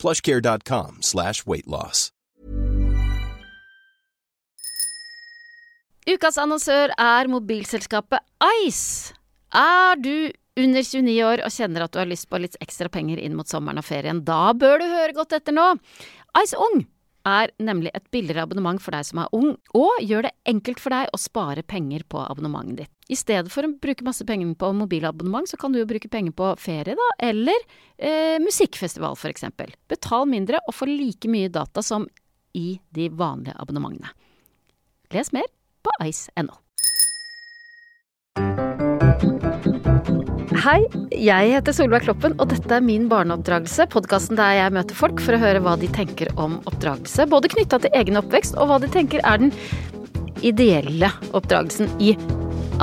plushcare.com slash weightloss. Ukas annonsør er mobilselskapet Ice. Er du under 29 år og kjenner at du har lyst på litt ekstra penger inn mot sommeren og ferien, da bør du høre godt etter nå. Ice Ung er nemlig et billigere abonnement for deg som er ung, og gjør det enkelt for deg å spare penger på abonnementet ditt. I stedet for å bruke masse penger på mobilabonnement, så kan du jo bruke penger på ferie, da, eller eh, musikkfestival eksempel. Betal mindre og få like mye data som i de vanlige abonnementene. Les mer på ice.no. Hei, jeg heter Solveig Kloppen, og dette er Min barneoppdragelse. Podkasten der jeg møter folk for å høre hva de tenker om oppdragelse. Både knytta til egen oppvekst, og hva de tenker er den ideelle oppdragelsen i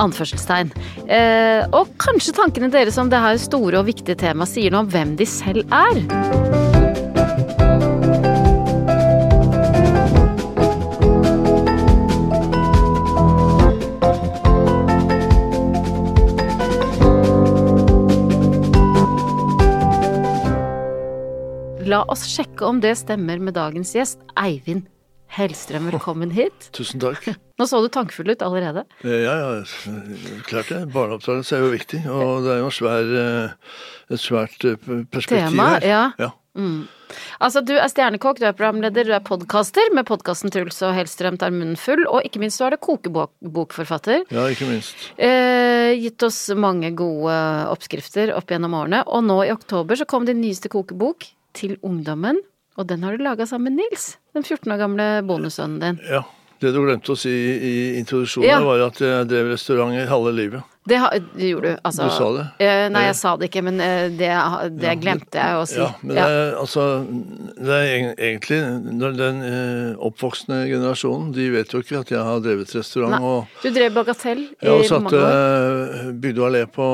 anførselstegn. Eh, og kanskje tankene deres om det her store og viktige temaet sier noe om hvem de selv er. La oss sjekke om det stemmer med dagens gjest, Eivind Hellstrøm. Velkommen hit. Tusen takk. Nå så du tankfull ut allerede. Eh, Ja, ja, klart det. Barneoppdragelse er jo viktig, og det er jo svær, eh, et svært eh, perspektiv Tema, her. ja. ja. Altså, du er stjernekokk, du er programleder, du er podkaster med podkasten Truls og Hellstrøm tar munnen full, og ikke minst så er du kokebokforfatter. Ja, ikke minst. Eh, gitt oss mange gode oppskrifter opp gjennom årene, og nå i oktober så kom din nyeste kokebok til ungdommen, og den har du laga sammen med Nils, den 14 år gamle bonussønnen din. Ja. Det du glemte å si i introduksjonen, Ja. var at jeg drev restauranter halve livet. Det, ha, gjorde du, altså. Du sa det? Eh, nei, jeg sa det ikke, men eh, det, det glemte jeg å si. Ja, men det er, altså, det er egentlig Den eh, oppvoksende generasjonen de vet jo ikke at jeg har drevet restaurant. Nei. og Du drev Bagatell i mange satte år. Bygde og Allé på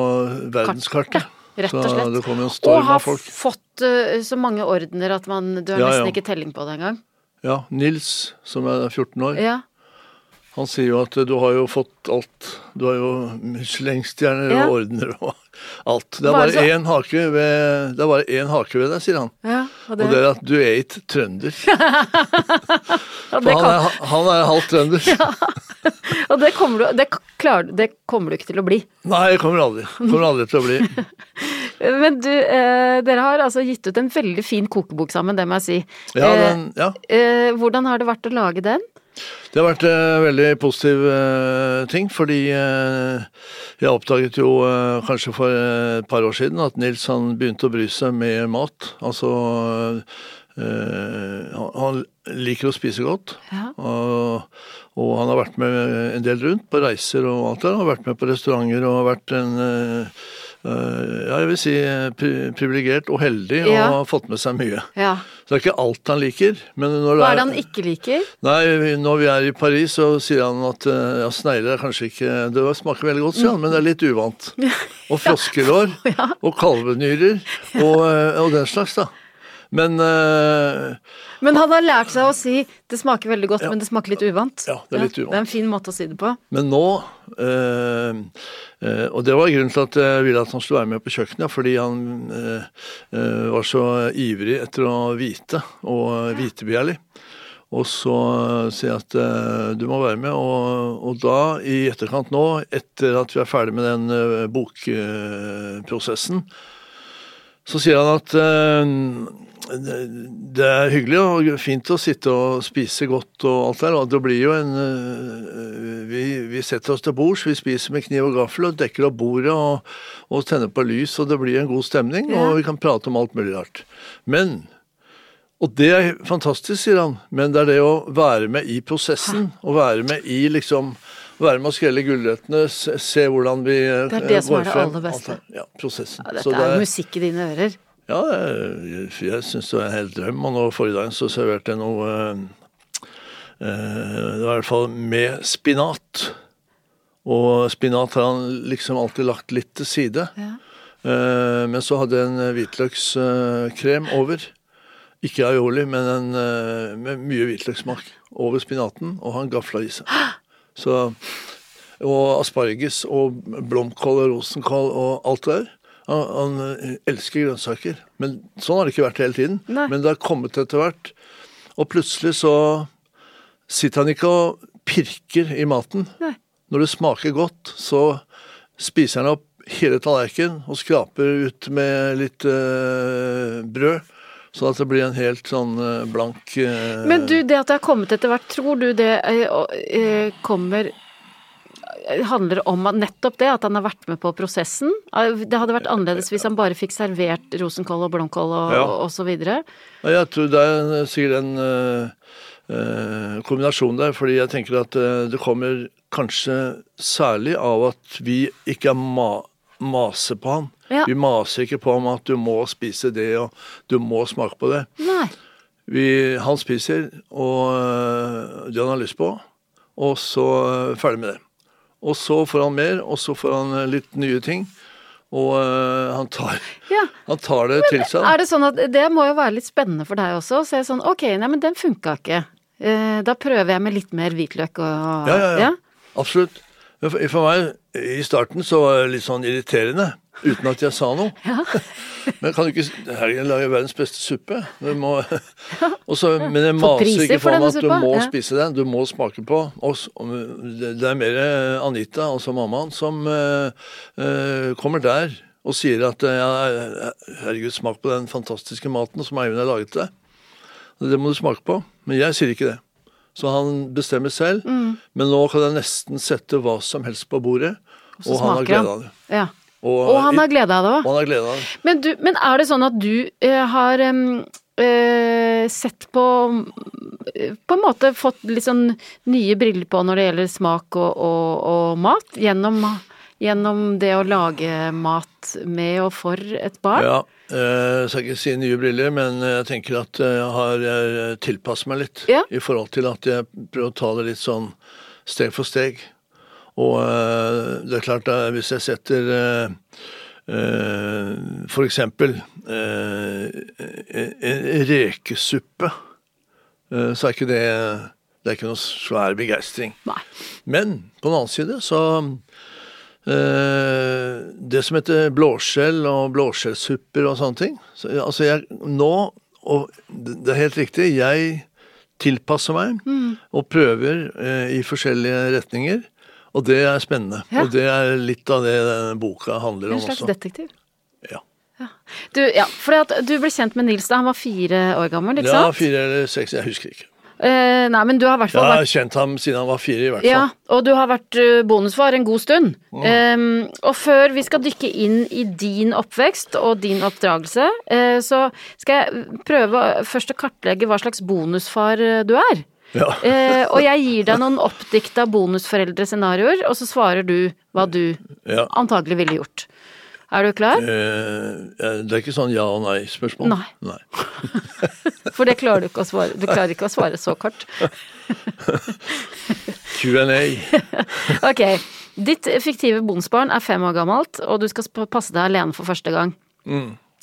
verdenskartet. Rett og slett. Så det kom en Og storm har av folk. fått uh, så mange ordener at man, du har Ja, nesten ja. ikke telling på det engang. Ja, Nils, som er 14 år, Ja. han sier jo at du har jo fått alt. Du har jo Michelin-stjerner Ja. og ordener og alt. Det er bare én hake ved Det er bare én hake ved deg, sier han. ja og det, Og det er at du er ikke trønder. For han er, han er halvt trønder. og det, kommer du, det, klar, det kommer du ikke til å bli. Nei, det kommer aldri. Kommer aldri til å bli. Men du, eh, dere har altså gitt ut en veldig fin kokebok sammen, det må jeg si. Ja, Eh, den, ja. eh, hvordan har det vært å lage den? Det har vært en veldig positiv eh, ting, fordi eh, jeg oppdaget jo eh, kanskje for eh, et par år siden at Nils han begynte å bry seg med mat. Altså eh, han, liker å spise godt. Ja. Og, og han har vært med en del rundt på reiser og alt det. Han har vært med på restauranter og har vært en eh, eh, ja, jeg vil si eh, pri privilegert og heldig Ja. og har fått med seg mye. ja. Så det er ikke alt han liker. Men når Hva er det han ikke liker? Nei, når vi er i Paris, så sier han at eh, ja, snegler er kanskje ikke Det smaker veldig godt, sier han, men det er litt uvant. Og froskelår. Og kalvenyrer. Og, eh, og den slags, da. Men uh, Men han har lært seg å si 'det smaker veldig godt, men det smaker litt uvant'. Ja, det er litt uvant. Det er en fin måte å si det på. Men nå uh, uh, Og det var grunnen til at jeg ville at han skulle være med på kjøkkenet, fordi han var så ivrig etter å vite, og vitebegjærlig. Og så sier jeg at uh, du må være med, og, og da i etterkant nå, etter at vi er ferdig med den uh, bokprosessen, så sier han at det er hyggelig og fint å sitte og spise godt og alt der, og det blir jo en eh, Vi, vi setter oss til bords, vi spiser med kniv og gaffel og dekker opp bordet og, og tenner på lys, og det blir en god stemning, Ja. og vi kan prate om alt mulig rart. Men og det er fantastisk, sier han, men det er det å være med i prosessen, og være med i liksom være med å skrelle gulrøttene, se, se hvordan vi eh, Det er det som er det aller beste. Ja, prosessen. Ja, Så dette det er musikk i dine ører. Ja, jeg, jeg syns det var en hel drøm. Og nå forrige dagen så serverte jeg noe eh, eh, Det var i hvert fall med spinat. Og spinat har han liksom alltid lagt litt til side. Ja. Eh, men så hadde jeg en hvitløkskrem over. Ikke aioli, men en, eh, med mye hvitløkssmak over spinaten, og han gafla i seg. Så, og asparges og blomkål og rosenkål og alt det der. Han, han eh, elsker grønnsaker. Men sånn har det ikke vært hele tiden. Nei. Men det har kommet etter hvert. Og plutselig så sitter han ikke og pirker i maten. Nei. Når det smaker godt, så spiser han opp hele tallerkenen og skraper ut med litt eh, brød. Sånn at det blir en helt sånn eh, blank Men du, det at det har kommet etter hvert, tror du det kommer handler om nettopp det, at han har vært med på prosessen? Eh, Det hadde vært annerledes hvis han bare fikk servert rosenkål og blomkål og, Ja. og så videre. Jeg tror det er sikkert en uh, kombinasjon der, fordi jeg tenker at eh, det kommer kanskje særlig av at vi ikke ma maser på han. Ja. Vi maser ikke på ham at du må spise det og du må smake på det. Nei. Vi, han spiser og det han har lyst på, og så ferdig med det. Og så får han mer, og så får han øh, litt nye ting. Og øh, han, tar, Ja. han tar det til seg. Er det sånn at det må jo være litt spennende for deg også? å se sånn, ok, nei, men den funka ikke. Eh, da prøver jeg med litt mer hvitløk og Ja, ja, ja. Absolutt. For, for meg, i starten så var det litt sånn irriterende, uten at jeg sa noe. Men kan du ikke Herregud, lager verdens beste suppe. Må og så, Men jeg maser ikke på meg at du må ja. spise den. Du må smake på. Og, og det det er mer eh, Anita, altså mammaen, som uh, uh, kommer der og sier at ja, herregud, smak på den fantastiske maten som Eivind har laget deg. Det må du smake på. Men jeg sier ikke det. Så han bestemmer selv. Mm. Men nå kan jeg nesten sette hva som helst på bordet, og, og han har glede av det. Ja. Og, Og han har glede av det òg. Men, du, men er det sånn at du eh, har eh, sett på På en måte fått litt sånn nye briller på når det gjelder smak og, og, og mat? Gjennom, gjennom det å lage mat med og for et barn? Ja, eh, jeg skal ikke si nye briller, men jeg tenker at jeg har tilpasset meg litt. Ja. I forhold til at jeg prøver å ta det litt sånn steg for steg. Og eh, det er klart at hvis jeg setter eh, eh, for eksempel eh, en rekesuppe, eh, så er ikke det det er ikke noe svær begeistring. Men på den annen side så eh, Det som heter blåskjell og blåskjellsupper og sånne ting så, Altså, jeg nå Og det er helt riktig, jeg tilpasser meg og prøver eh, i forskjellige retninger. Og det er spennende. Ja. Og det er litt av det denne boka handler En om slags også. detektiv? Ja. Du, ja, for at du ble kjent med Nils da han var fire år gammel, ikke sant? ja, fire eller seks, jeg husker ikke. Eh, nei, men du har i hvert Jeg fall vært har kjent ham siden han var fire, i hvert fall. Ja, og du har vært eh, bonusfar en god stund. Um, og før vi skal dykke inn i din oppvekst og din oppdragelse, uh, så skal jeg prøve først å kartlegge hva slags bonusfar eh, du er. Ja. Eh, og jeg gir deg noen oppdikta bonusforeldrescenarioer, og så svarer du hva du Ja. antagelig ville gjort. Er du klar? Eh, det er ikke sånn ja og nei-spørsmål? Nei. nei. For det klarer du ikke å svare. Du klarer ikke å svare så kort. Q&A. Ok. Ditt fiktive bonusbarn er fem år gammelt, og du skal passe deg alene for første gang.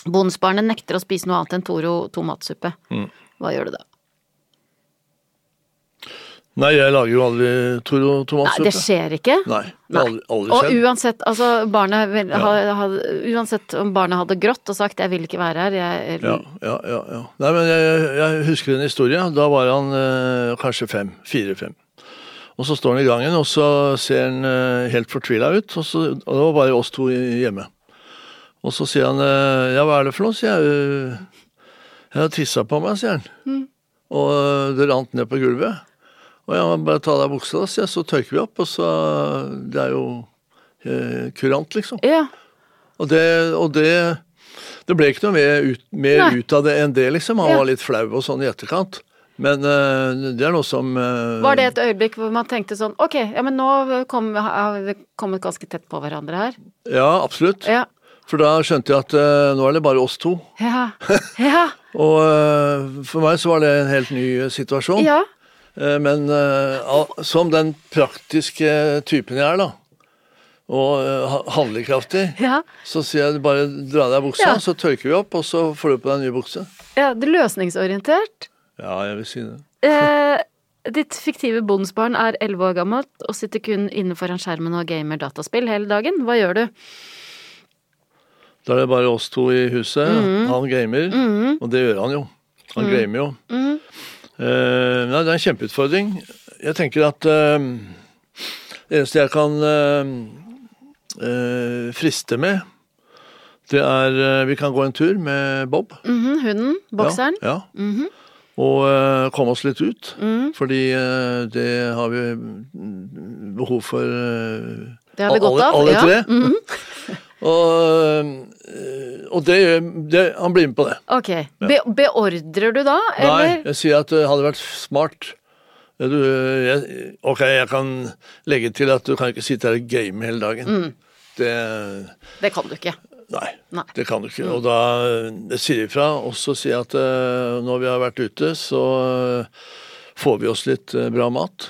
Bonusbarnet nekter å spise noe annet enn Toro tomatsuppe. Hva gjør du da? Nei, jeg lager jo aldri Toro Nei, det skjer ikke. Nei, det aldri, aldri Og skjedd. uansett, altså, barnet, ja. ha- ha- uansett om barnet hadde grått og sagt 'jeg vil ikke være her', jeg, Ja, ja, ja, ja. Nei, men jeg, jeg husker en historie. Da var han eh, kanskje fem. Fire-fem. Og så står han i gangen, og så ser han eh, helt fortvila ut. Og, så, og det var bare oss to hjemme. Og så sier han eh, 'ja, hva er det for noe', sier jeg. Jeg har tissa på meg, sier han. Og eh, det rant ned på gulvet. Og ja, bare ta av deg buksa, da, jeg, så tørker vi opp. Og så Det er jo eh, kurant, liksom. Ja. Og det, og det Det ble ikke noe mer ut, mer ut av det enn det, liksom. Han Ja. var litt flau og sånn i etterkant. Men eh, det er noe som eh, Var det et øyeblikk hvor man tenkte sånn ok, ja men nå kom, har vi kommet ganske tett på hverandre her? Ja, absolutt. Ja. For da skjønte jeg at eh, nå er det bare oss to. Ja. Ja. Og for meg så var det en helt ny situasjon. ja. Eh, Men eh, som den praktiske typen jeg er, da, og eh, ha- handlekraftig, Ja. så sier jeg bare dra deg buksa, Ja. så tørker vi opp, og så får du på deg en ny bukse. ja det er løsningsorientert. Ja, jeg vil si det. Eh, ditt fiktive bondsbarn er elleve år gammelt og sitter kun inne foran skjermen og gamer dataspill hele dagen. Hva gjør du? Da er det bare oss to i huset. Mhm. Han gamer, og det gjør han jo. Han gamer jo. Eh, nei, det er en kjempeutfordring. Jeg tenker at uh, det eneste jeg kan uh, eh, friste med, det er eh, Vi kan gå en tur med Bob. Mhm, hunden? Bokseren? Ja. ja. Mhm. Og eh, komme oss litt ut. Mm. Fordi eh, det har vi mm, behov for eh, Det har vi godt alle, av. alle ja. tre. Mhm. Og, eh, og det, det, han blir med på det. Ok. Be beordrer du da, eller? Nei, jeg sier at det hadde vært smart. Du, jeg, ok, jeg kan legge til at du kan ikke sitte her og game hele dagen. Det Det kan du ikke. Nei, Nei. det kan du ikke. Og da jeg sier ifra, og så sier jeg at eh, når vi har vært ute, så eh, får vi oss litt eh, bra mat.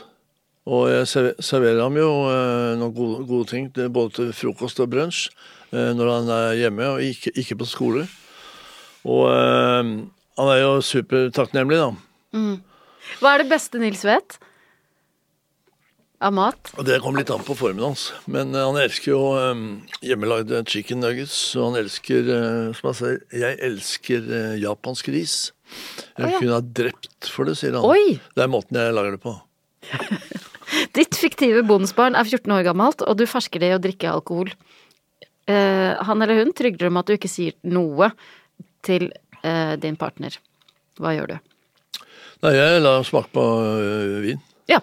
Og jeg serverer ham jo eh, noen gode, gode ting, både til frokost og brunsj, eh, når han er hjemme og ikke, ikke på skole. Og eh, han er jo supertakknemlig, da. Hva er det beste Nils vet? Av mat? Det kommer litt an på formen hans. Men eh, han elsker jo um, hjemmelagde chicken nuggets. Og han elsker, eh, som han sier, jeg elsker eh, japansk ris. Jeg oh, ja. kunne ha drept for det, sier han. Oi! Det er måten jeg lager det på. Ditt fiktive bonusbarn er 14 år gammelt, og du fersker det i å drikke alkohol. Eh, han eller hun trygler om at du ikke sier noe til eh, din partner. Hva gjør du? Nei, jeg lar smake på øh, vin. Ja,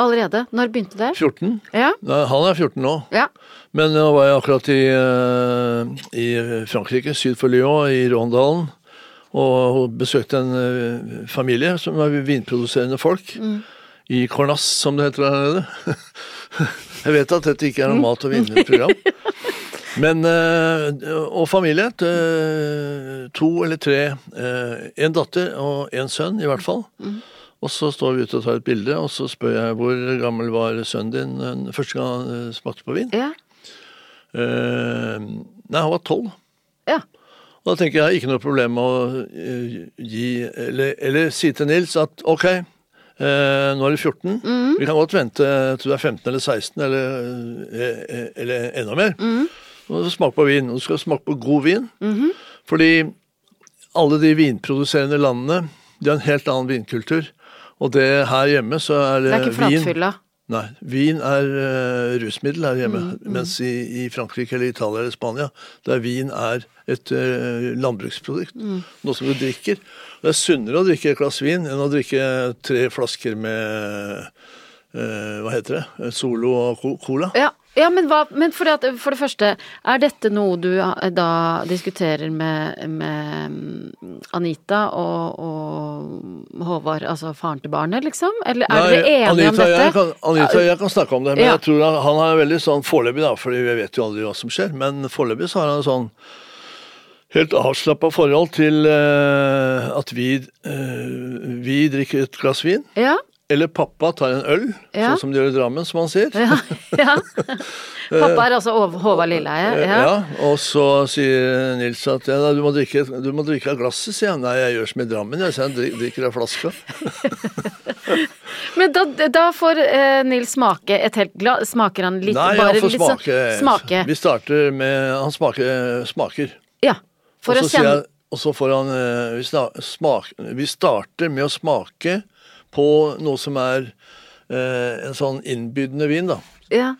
allerede. Når begynte det? 14. Ja. Nei, han er 14 nå. Ja. Men nå var jeg akkurat i, øh, i Frankrike, syd for Lyon, i Råndalen. Og besøkte en øh, familie som er vinproduserende folk. I Cornas, som det heter der nede. jeg vet at dette ikke er noe mat- og vinprogram. Men, øh, og familie. øh, To eller tre. øh, En datter og en sønn, i hvert fall. Og så står vi ute og tar et bilde, og så spør jeg hvor gammel var sønnen din første gang han smakte på vin. Ja. Eh, nei, han var tolv. ja. Og da tenker jeg ikke noe problem med å eh, gi eller, eller si til Nils at ok, eh, nå er du 14. Vi kan godt vente til du er 15 eller 16 eller, eh, eller enda mer. Og skal smak på vin. Du skal smake på god vin. Fordi alle de vinproduserende landene de har en helt annen vinkultur. Og det her hjemme så er det, Det er ikke vin flatfylla. Nei. Vin er uh, rusmiddel her hjemme. Mens i, i Frankrike eller Italia eller Spania, der vin er et uh, landbruksprodukt. Noe som du drikker. Det er sunnere å drikke et glass vin enn å drikke tre flasker med uh, Hva heter det? Solo og cola. Ja, ja men, hva, men for, det, for det første, er dette noe du eh, da diskuterer med, med mm, Anita og, og Håvard, altså faren til barnet, liksom? Eller er dere enige om dette? Jeg kan, Anita, jeg kan snakke om det, men Ja. jeg tror han, han er veldig sånn foreløpig, da, for vi vet jo aldri hva som skjer. Men foreløpig så har han sånn helt avslappa forhold til uh, at vi, uh, vi drikker et glass vin. Ja, Eller pappa tar en øl, Ja. sånn som de gjør i Drammen, som han sier. ja, ja. Pappa er altså Håvard Lilleheie. Ja. Ja. Og så sier Nils at ja, du, må drikke, du må drikke av glasset, sier han. Nei, jeg gjør som i Drammen, jeg, sier han drikker av flaska. Men da, da får eh, Nils smake et helt glass. Smaker han litt? Nei, bare han får smake. sånn- smake. Vi starter med Han smaker, smaker. Ja. For og, å kjenne og så får han eh, vi, snak, smak, vi starter med å smake på noe som er eh, en sånn innbydende vin, da. ja,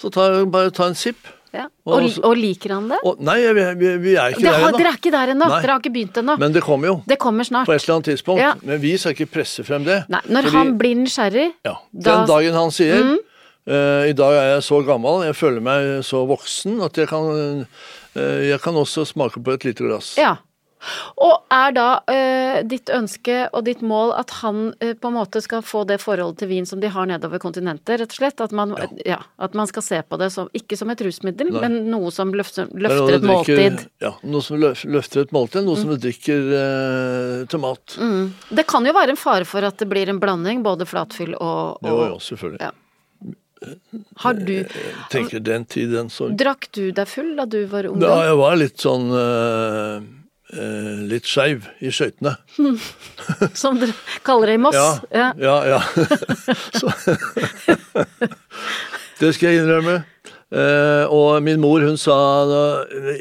Så ta, bare ta en sipp. ja. Og Og, og liker han det? Og, nei, vi, vi, vi er ikke Det der ennå. dere er ikke der ennå. Dere har ikke begynt ennå. Men det kommer jo. Det kommer snart. På et eller annet tidspunkt. Ja. Men vi skal ikke presse frem det. Nei, når Fordi- han blir nysgjerrig ja, da- Den dagen han sier Mm. uh, I dag er jeg så gammel, jeg føler meg så voksen at jeg kan, uh, jeg kan også smake på et lite glass. Ja. Og er da eh, ditt ønske og ditt mål at han eh, på en måte skal få det forholdet til vin som de har nedover kontinentet, rett og slett? At man, ja. at man skal se på det som, ikke som et rusmiddel, Nei. men noe som løfter, er løfter et drikker- måltid? Mm. Ja, noe som løfter et måltid, noe som du drikker eh, til mat. Mm. Det kan jo være en fare for at det blir en blanding, både flatfyll og, og Jo, jo, selvfølgelig. Ja. Har du Tenker den tid, den sorg. Drakk du deg full da du var ung? Ja, jeg var litt sånn eh, Litt skeiv i skøytene. Som dere kaller det i Moss? Ja, ja. ja. Så, det skal jeg innrømme. Eh, og min mor hun sa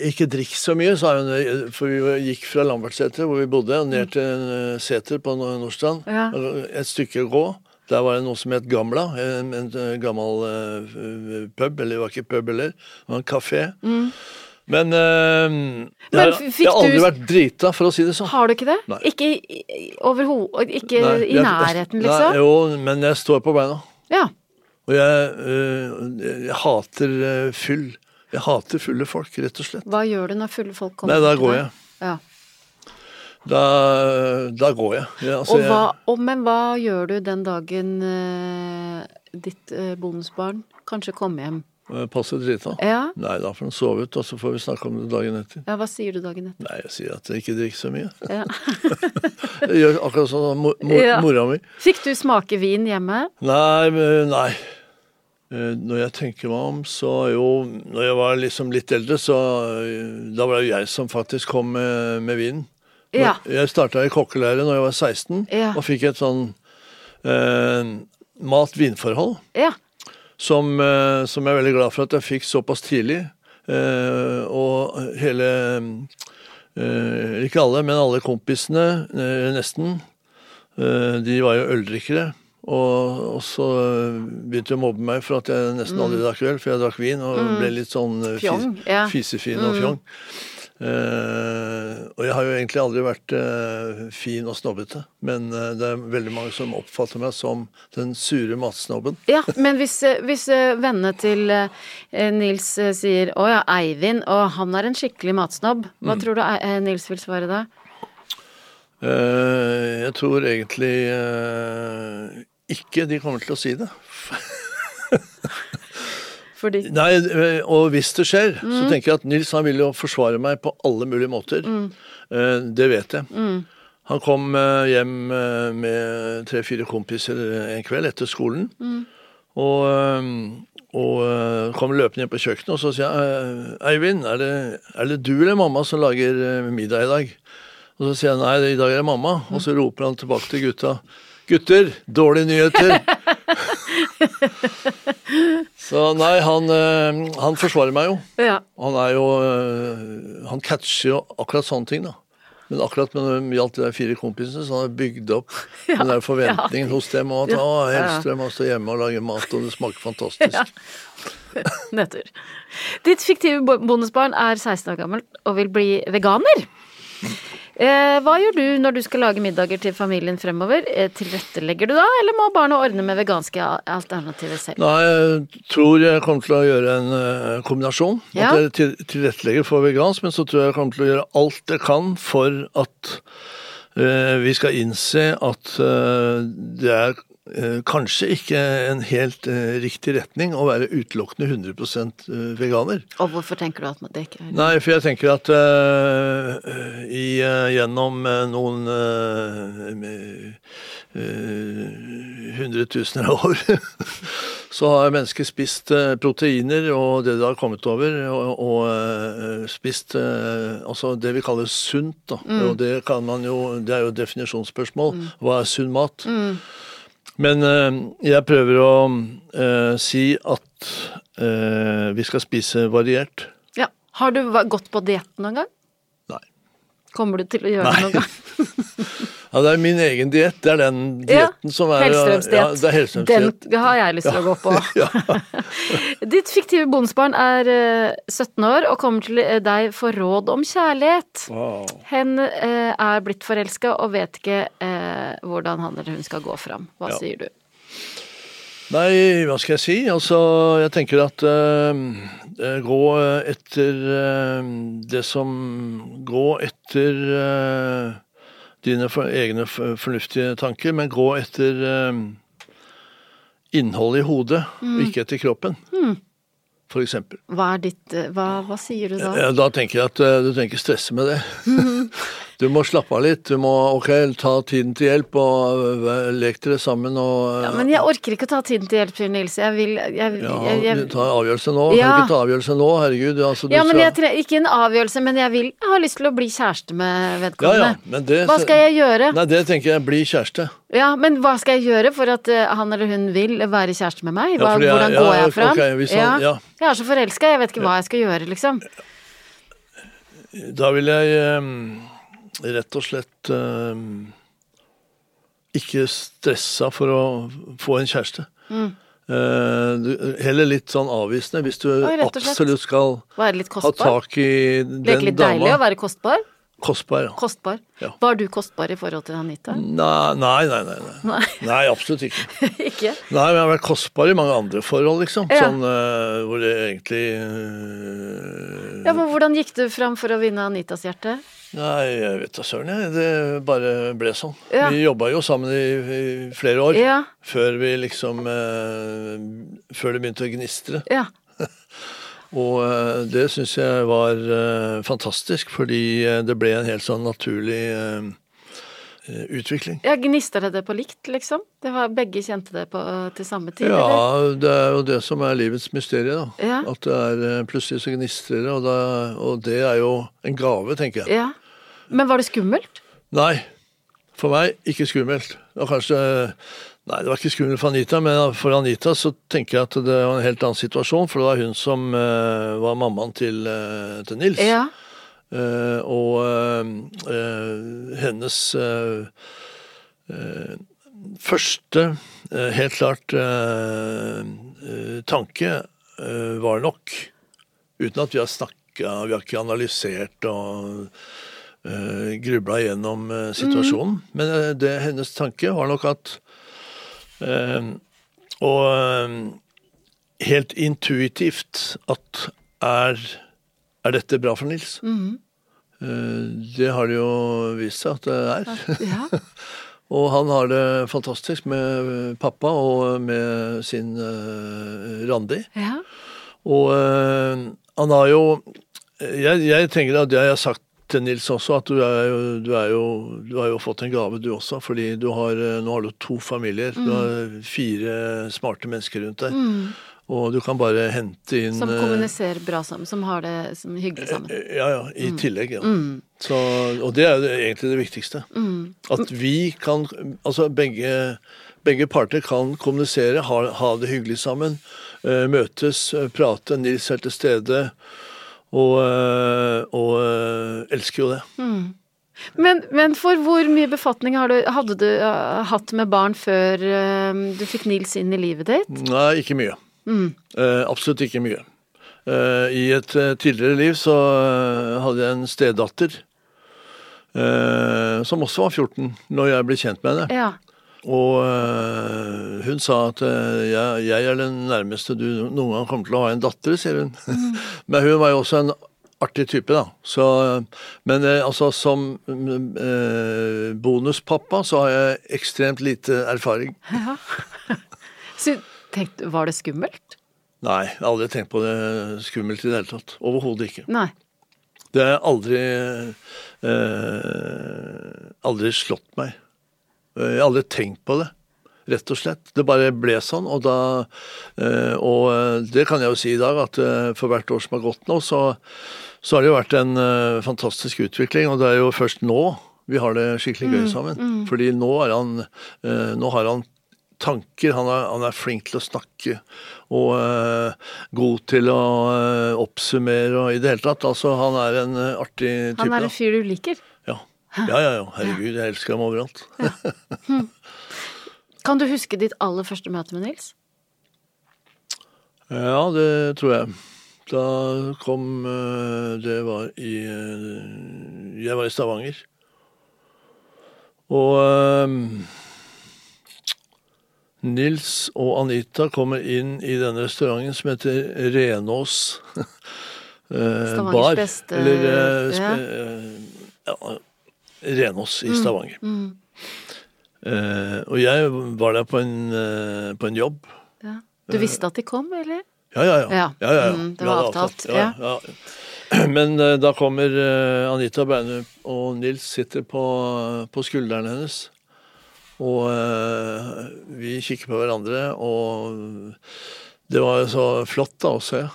ikke drikk så mye, sa hun. For vi gikk fra Lambertseter, hvor vi bodde, ned til eh, Seter på Nordstrand. Ja. Et stykke å gå. Der var det noe som het Gamla, en, en, gammel uh, pub. Eller det var ikke pub heller, det var en kafé. Men, eh, jeg, har- fikk jeg har aldri du- vært drita, for å si det sånn. Har du ikke det? Nei. Ikke i- Ikke Nei, i nærheten, nærheten, Nei, liksom? jo, men jeg står på beina. Ja. Og jeg, øh, jeg hater øh, fyll. Jeg hater fulle folk, rett og slett. Hva gjør du når fulle folk kommer? Nei, da går jeg. Ja. Da, da går jeg. Ja, altså, Og hva, og, men hva gjør du den dagen ditt bonusbarn kanskje kommer hjem? Jeg passer drita. Ja? Nei, da får han sove ut, og så får vi snakke om det dagen etter. ja, hva sier du dagen etter? Nei, jeg sier at jeg ikke drikker så mye. Ja. Jeg gjør akkurat sånn som mor, mor, Ja. mora mi. Fikk du smake vin hjemme? Nei, nei. Eh, Når jeg tenker meg om, så jo Når jeg var liksom litt eldre, så eh, Da var det jo jeg som faktisk kom med, med vinen. Ja. Jeg starta i kokkelære når jeg var 16, Ja. og fikk et sånn eh, mat-vin-forhold Ja. Som, eh, som jeg er veldig glad for at jeg fikk såpass tidlig. Eh, og hele eh, Ikke alle, men alle kompisene, nesten, eh, de var jo øldrikkere. Og, og så begynte de å mobbe meg for at jeg nesten aldri drakk øl, for jeg drakk vin og ble litt sånn fis, fisefin og fjong. Eh, og jeg har jo egentlig aldri vært eh, fin og snobbete, men eh, det er veldig mange som oppfatter meg som den sure matsnobben. Ja, men hvis, hvis vennene til Nils sier 'Å ja, Eivind, og han er en skikkelig matsnobb', hva Mm. tror du Nils vil svare da? Jeg tror egentlig ikke de kommer til å si det. Fordi Nei, eh, og hvis det skjer, så tenker jeg at Nils han vil jo forsvare meg på alle mulige måter. Mm. det vet jeg. Han kom eh, hjem eh, med tre-fire kompiser en kveld etter skolen. Og, eh, og eh, kom løpende inn på kjøkkenet, og så sier jeg «Eh, Eivind, er det, er det du eller mamma som lager eh, middag i dag? Og så sier jeg nei, i dag er det mamma. Og så roper han tilbake til gutta. Gutter, dårlige nyheter! så nei, han, eh, han forsvarer meg jo. Ja. Han er jo øh, Han catcher jo akkurat sånne ting, da. Men akkurat med gjaldt de der fire kompisene, så han har bygd opp den der forventningen hos dem Og at Ja. å, Ja. Hellstrøm må stå hjemme og lage mat, og det smaker fantastisk. Nedtur. Ditt fiktive bonusbarn er 16 år gammelt og vil bli veganer. Eh, hva gjør du når du skal lage middager til familien fremover? Eh, tilrettelegger du da, eller må barna ordne med veganske alternativer selv? Nei, jeg tror jeg kommer til å gjøre en øh, kombinasjon. Ja. At jeg til, tilrettelegger for vegansk, men så tror jeg jeg kommer til å gjøre alt jeg kan for at vi skal innse at det er kanskje ikke en helt øh, riktig retning å være utelukkende 100% øh, veganer. Og hvorfor tenker du at det ikke er Nei, for jeg tenker at uh, i, uh, gjennom eh, noen uh, hundretusener av år så har mennesker spist eh, proteiner og det det har kommet over, og, og eh, spist eh, altså det vi kaller sunt. Da. Og det, kan man jo, det er jo et definisjonsspørsmål. Hva er sunn mat? Men eh, jeg prøver å eh, si at eh, vi skal spise variert. Ja. Har du gått på diett noen gang? Nei. Kommer du til å gjøre det noen gang? Ja, det er min egen diett. Det er den Ja, som er Hellstrømsdiett. Ja, Hellstrømsdiett. Den har jeg lyst til å gå på. Ditt fiktive bondsbarn er eh, 17 år og kommer til eh, deg for råd om kjærlighet. Wow. Hen eh, er blitt forelska og vet ikke eh, hvordan han eller hun skal gå fram. Hva sier du? Nei, hva skal jeg si? Altså, jeg tenker at eh, eh, gå etter uh, det som Gå etter eh, dine for, egne fornuftige tanker, men gå etter eh, innholdet i hodet, og ikke etter kroppen. For eksempel. Hva er ditt eh, Hva, hva sier du da? Da tenker jeg at eh, du trenger ikke stresse med det. Du må slappe av litt. Du må ok, ta tiden til hjelp og eh, lek dere sammen og Ja, men jeg orker ikke å ta tiden til hjelp, sier Nils. Jeg vil jeg, Ja, jeg, jeg, ta avgjørelse nå. Ja. Kan du ikke ta avgjørelse nå? Herregud. Altså, du Ja, men skal- jeg Ikke en avgjørelse, men jeg vil Jeg har lyst til å bli kjæreste med ja, ja, vedkommende. men det, Hva skal jeg gjøre? Nei, det tenker jeg. Bli kjæreste. Ja, men hva skal jeg gjøre for at eh, han eller hun vil være kjæreste med meg? Hva, ja, hvordan ja, går jeg fram? hvis han- ja. Jeg er så forelska, jeg vet ikke hva jeg skal gjøre, liksom. Da vil jeg eh, rett og slett eh, ikke stressa for å få en kjæreste. Mm. Eh, du, heller litt sånn avvisende hvis du Oi, absolutt skal ha tak i den Leke litt deilig å være kostbar. Kostbar, ja. Kostbar. Ja. Var du kostbar i forhold til Anita? Nei, nei, nei. nei, nei. Nei. absolutt ikke. ikke? Nei, men jeg har vært kostbar i mange andre forhold, liksom. Ja. Sånn uh, hvor det egentlig uh... Ja, men Hvordan gikk du fram for å vinne Anitas hjerte? Nei, jeg vet da søren, jeg. Det bare ble sånn. Ja. Vi jobba jo sammen i, i flere år. Ja. Før vi liksom uh, Før det begynte å gnistre. Ja. Og eh, det syns jeg var eh, fantastisk, fordi eh, det ble en helt sånn naturlig utvikling. ja Gnista det det på likt, liksom? Det var, begge kjente det på, til samme tid? eller? Ja, det er jo det som er livets mysterium, da. Ja. At det er plutselig så gnistrer det, og, da- og det er jo en gave, tenker jeg. ja. Men var det skummelt? Nei, for meg ikke skummelt. Og kanskje Nei, det var ikke skummelt for Anita, men for Anita så tenker jeg at det var en helt annen situasjon, for det var hun som uh, var mammaen til, uh, til Nils. Ja. Uh, og hennes første, helt klart, tanke var nok, uten at vi har snakka, vi har ikke analysert og grubla gjennom eh, situasjonen, men eh, det, hennes tanke var nok at Og eh, helt intuitivt at er, er dette bra for Nils? Eh, Det har det jo vist seg at det er. ja. Og han har det fantastisk med pappa og med sin eh, Randi. ja. Og eh, han har jo jeg, jeg tenker at jeg har sagt til Nils også at du, er du, er jo, du har jo fått en gave, du også. Fordi du har, eh, nå har du to familier. Du har fire smarte mennesker rundt deg. Og du kan bare hente inn Som eh, kommuniserer bra sammen, som har det som hyggelig sammen. Ja, ja. I tillegg, ja. Så, og det er egentlig det viktigste. At vi kan Altså begge, begge parter kan kommunisere, ha, ha det hyggelig sammen. eh, møtes, eh, prate. Nils er til stede. Og, eh, og eh, elsker jo det. Men, men for hvor mye befatning har du, hadde du eh, hatt med barn før du fikk Nils inn i livet ditt? Nei, ikke mye. Eh, absolutt ikke mye. Eh, I et tidligere liv så hadde jeg en stedatter. eh, som også var 14 når jeg ble kjent med henne. Ja. Og øh, hun sa at øh, jeg, jeg er den nærmeste du noen gang kommer til å ha en datter, sier hun. men hun var jo også en artig type, da. Så, men øh, altså som bonuspappa så har jeg ekstremt lite erfaring. Så tenkte, var det skummelt? Nei, jeg har aldri tenkt på det skummelt i det hele tatt. Overhodet ikke. Nei. Det har aldri aldri slått meg. Eh, Jeg har aldri tenkt på det, rett og slett. Det bare ble sånn, og da eh, Og eh, det kan jeg jo si i dag, at for hvert år som har gått nå, så, så har det jo vært en fantastisk utvikling, og det er jo først nå vi har det skikkelig gøy sammen. Fordi nå er han Nå har han tanker. Han er, han er flink til å snakke og uh, god til å uh, oppsummere og i det hele tatt. Altså, han er en artig type. Han er en fyr du liker. Ja. ja, ja, ja. Herregud, jeg elsker ham overalt. Kan du huske ditt aller første møte med Nils? ja, det tror jeg. Da kom eh, Det var i eh, Jeg var i Stavanger. Og eh, Nils og Anita kommer inn i denne restauranten som heter Renås bar. Stavangers beste- Eller ja. ja, Renås i Stavanger. Mm. Uh, og jeg var der på en, uh, på en jobb. Ja. Du visste at de kom, eller? Ja, ja, ja. Ja. ja, ja, ja. Mm, det var avtalt. avtalt. Men uh, da kommer eh, Anita Beine og Nils sitter på, på skulderen hennes. Og eh, vi kikker på hverandre, og det var jo så flott da å se.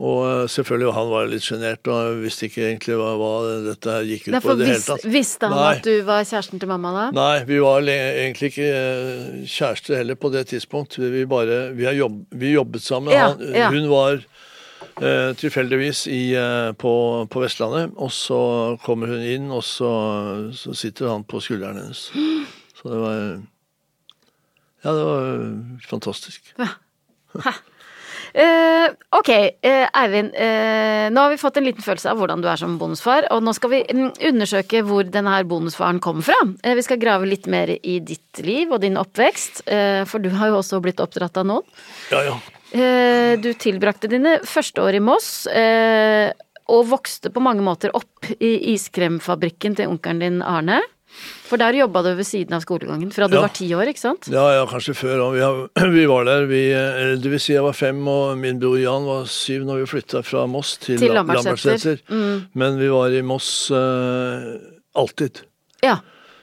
Og eh, selvfølgelig han var litt sjenert og visste ikke egentlig hva, hva dette gikk ut på i det hele tatt. visste han Nei. at du var kjæresten til mamma da? Nei, vi var egentlig ikke eh, kjærester heller på det tidspunkt. Vi, bare, vi, har jobb, vi jobbet sammen. Ja, Han, ja. Hun var eh, tilfeldigvis i, eh, på, på Vestlandet, og så kommer hun inn, og så, så sitter han på skulderen hennes. Så det var Ja, det var fantastisk. Eh, ok, uh, Eivind. Uh, nå har vi fått en liten følelse av hvordan du er som bonusfar, og nå skal vi mm, undersøke hvor denne her bonusfaren kommer fra. Vi skal grave litt mer i ditt liv og din oppvekst, for du har jo også blitt oppdratt av noen. Ja, ja. Du tilbrakte dine første år i Moss, og vokste på mange måter opp i iskremfabrikken til onkelen din Arne. For der jobba du ved siden av skolegangen fra du Ja. var ti år, ikke sant? Ja, ja, kanskje før òg. Vi, vi var der. Vi, eh, det vil si jeg var fem, og min bror Jan var syv når vi flytta fra Moss til, Til Lambertseter. Mm. Men vi var i Moss uh, alltid. Ja.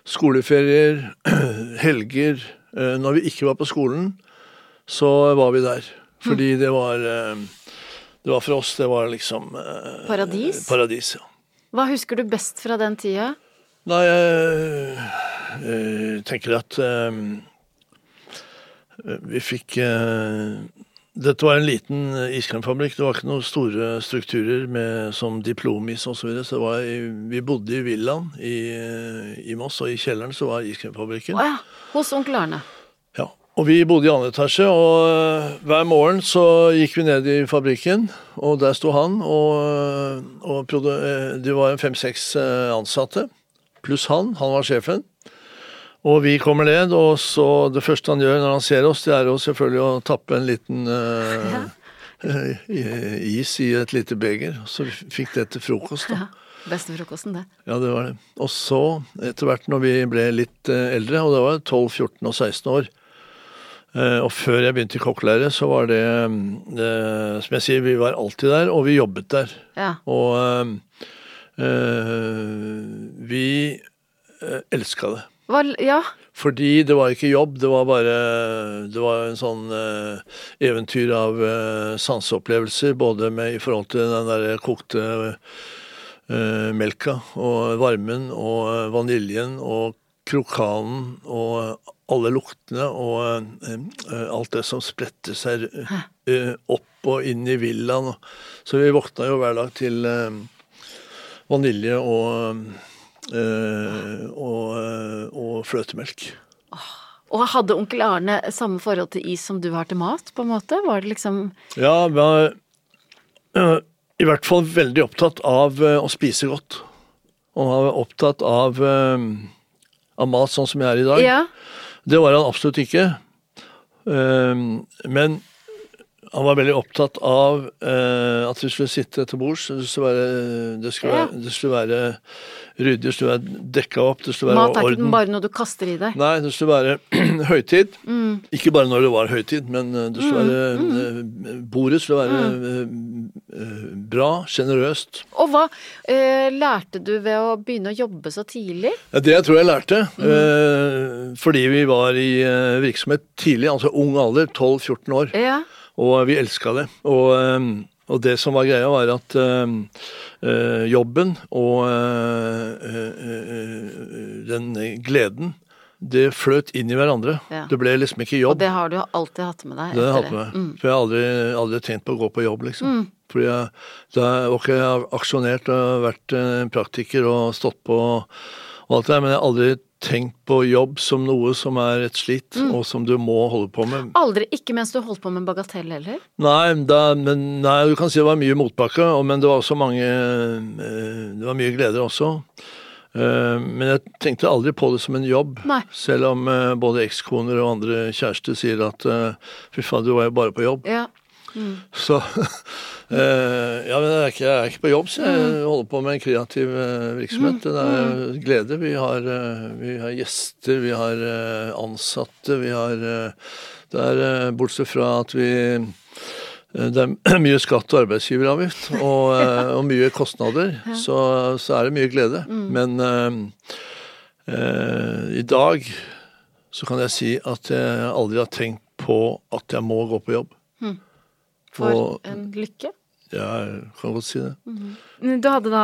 Skoleferier, helger. uh, når vi ikke var på skolen, så var vi der. Fordi det var uh, Det var for oss, det var liksom Paradis? Paradis, ja. Hva husker du best fra den tida? Nei, jeg tenker at eh, vi fikk eh, Dette var en liten iskremfabrikk. Det var ikke noen store strukturer med, som diplomis osv. Så, videre. så var vi bodde i villaen i, i Moss, og i kjelleren så var iskremfabrikken. Å ja, hos onkel Arne. Ja. Og vi bodde i andre etasje, og eh, hver morgen så gikk vi ned i fabrikken, og der sto han, og, og det var fem-seks ansatte, pluss han, han var sjefen. Og vi kommer ned, og så det første han gjør når han ser oss, det er jo selvfølgelig å tappe en liten uh, ja. is i et lite beger. Så vi fikk det til frokost, da. Ja, Beste frokosten, det. Ja, det var det. Og så, etter hvert når vi ble litt eh, eldre, og det var 12, 14 og 16 år eh, Og før jeg begynte i kokkelære, så var det, eh, som jeg sier, vi var alltid der, og vi jobbet der. Ja. Og vi eh, elska det. Hva, ja. Fordi det var ikke jobb, det var bare Det var en sånn eh, eventyr av eh, sanseopplevelser, både med i forhold til den der kokte eh, melka og varmen og eh, vaniljen og krokanen og alle luktene og eh, alt det som spredte seg eh, opp og inn i villaen. Så vi våkna jo hver dag til eh, vanilje og, eh, og, eh, og fløtemelk. Og hadde onkel Arne samme forhold til is som du har til mat, på en måte? Var det liksom Ja, var eh, i hvert fall veldig opptatt av å spise godt. Og han var opptatt av, av mat sånn som jeg er i dag. Ja. Det var han absolutt ikke. Men han var veldig opptatt av eh, at vi skulle sitte til bords. Det skulle være, det skulle Ja. være, det skulle være ryddig, det skulle være dekka opp, det skulle være Mat er ikke den bare noe du kaster i deg. Nei, det skulle være høytid. Mm. Ikke bare når det var høytid, men eh, det skulle være mm. Bordet skulle være Mm. eh, eh, bra, sjenerøst. Og hva eh, lærte du ved å begynne å jobbe så tidlig? Ja, Det jeg tror jeg lærte, Mm. eh, fordi vi var i eh, virksomhet tidlig, altså ung alder, 12-14 år, Ja. Og vi elska det. Og, eh, og det som var greia, var at eh, jobben og øh, den gleden, det fløt inn i hverandre. Ja. Det ble liksom ikke jobb. Og det har du alltid hatt med deg? Det har jeg etter hatt med meg. Mm. For jeg har aldri, aldri tenkt på å gå på jobb, liksom. Fordi jeg, da jeg, ok, jeg har aksjonert og vært praktiker og stått på og alt det der, men jeg har aldri tenkt på jobb som noe som er et slit, Mm. og som du må holde på med. Aldri, ikke mens du holdt på med bagatell heller? Nei, da, men, nei, du kan si det var mye motbakke, men det var også mange eh, Det var mye gleder også. Eh, Men jeg tenkte aldri på det som en jobb. Nei. Selv om eh, både ekskoner og andre kjærester sier at fy faen, du var jo bare på jobb. Ja. Så eh, Ja, men jeg er, ikke, jeg er ikke på jobb, så jeg Mm. holder på med en kreativ eh, virksomhet. Det er glede. Vi har, eh, vi har gjester, vi har ansatte, vi har Det er bortsett fra at vi det er mye skatt og arbeidsgiveravgift og, og mye kostnader, så, så er det mye glede. Men eh, i dag så kan jeg si at jeg aldri har tenkt på at jeg må gå på jobb. For Og- en lykke. Ja, jeg kan godt si det. Du hadde da,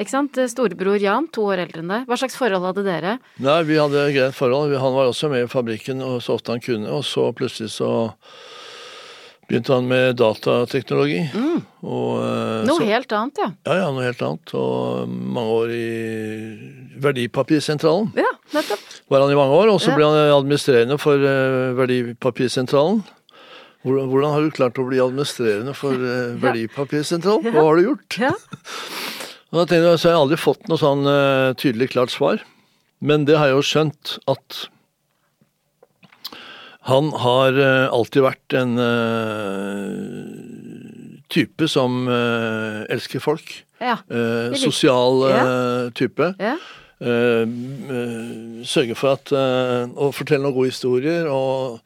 ikke sant, storebror Jan, to år eldre enn deg. Hva slags forhold hadde dere? Nei, vi hadde greit forhold. Han var også med i fabrikken og så ofte han kunne, og så plutselig så begynte han med datateknologi. Og, eh, Noe så, helt annet, ja. ja, ja, noe helt annet. Og mange år i Verdipapirsentralen Ja, nettopp. var han i mange år. Og så Ja. ble han administrerende for eh, Verdipapirsentralen. Hvordan, hvordan har du klart å bli administrerende for eh, Verdipapirsentralen? Hva har du gjort? Ja. Da tenkte jeg, så har jeg aldri fått noe sånn eh, tydelig, klart svar. Men det har jeg jo skjønt at han har eh, alltid vært en eh, type som eh, elsker folk. Ja. Eh, sosial type. ja. Sørge for at Å fortelle noen gode historier. Og,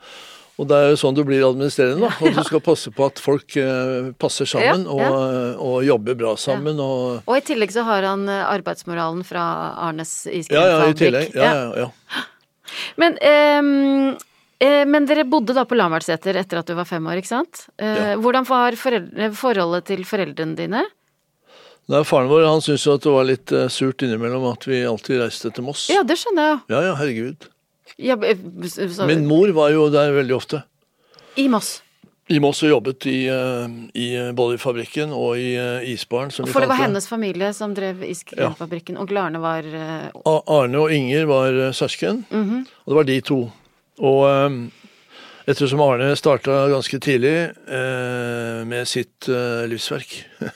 og det er jo sånn du blir administrerende. da, Og du skal passe på at folk eh, passer sammen Ja, ja. Og, og jobber bra sammen. Og, Og i tillegg så har han eh, arbeidsmoralen fra Arnes ja, ja, i iskremfabrikk. tillegg. Ja, ja, ja. Men, ehm, eh, men dere bodde da på Lambertseter etter at du var fem år, ikke sant? Eh, Ja. Hvordan var foreldre, forholdet til foreldrene dine? Nei, faren vår han syntes jo at det var litt eh, surt innimellom at vi alltid reiste til Moss. Ja, det skjønner jeg ja, ja, herregud. Ja, eh, så- så- Min mor var jo der veldig ofte. I Moss. I Moss og jobbet i, eh, i, eh, både i fabrikken og i eh, isbaren, For det var det. hennes familie som drev iskremfabrikken. Og Arne var eh, Arne og Inger var søsken, mm -hmm. og det var de to. Og eh, ettersom Arne starta ganske tidlig eh, med sitt eh, livsverk,